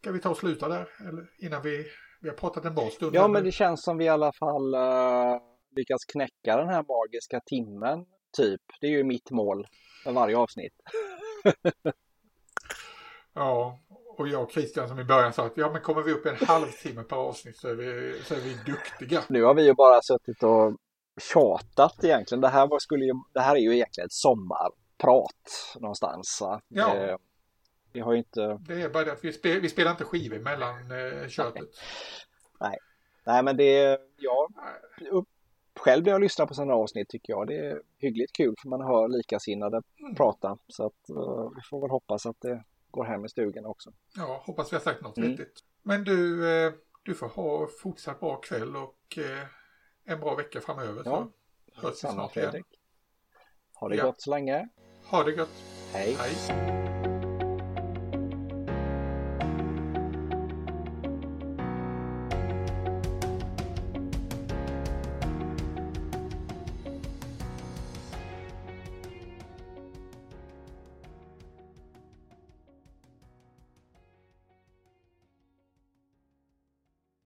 ska vi ta och sluta där? Eller innan vi, vi har pratat en bra stund. Ja, men det känns som vi i alla fall uh, lyckas knäcka den här magiska timmen, typ. Det är ju mitt mål för varje avsnitt. ja, och jag och Christian som i början sa att ja, men kommer vi upp en halvtimme per avsnitt så är vi, så är vi duktiga. Nu har vi ju bara suttit och tjatat egentligen. Det här, var, skulle ju, det här är ju egentligen ett sommarprat någonstans. Ja. Eh, vi har ju inte... Det är bara det att vi, spel, vi spelar inte skivor mellan eh, köttet. Nej. Nej, men det är... Ja, upp, själv när jag lyssnar på sådana avsnitt tycker jag det är hyggligt kul för man hör likasinnade mm. prata. Så att uh, vi får väl hoppas att det går hem i stugan också. Ja, hoppas vi har sagt något mm. vettigt. Men du, eh, du får ha fortsatt bra kväll och eh, en bra vecka framöver. Ja, så hörs vi snart Fredrik. igen. Ha det ja. gott så länge. Ha det gott. Hej. Hej.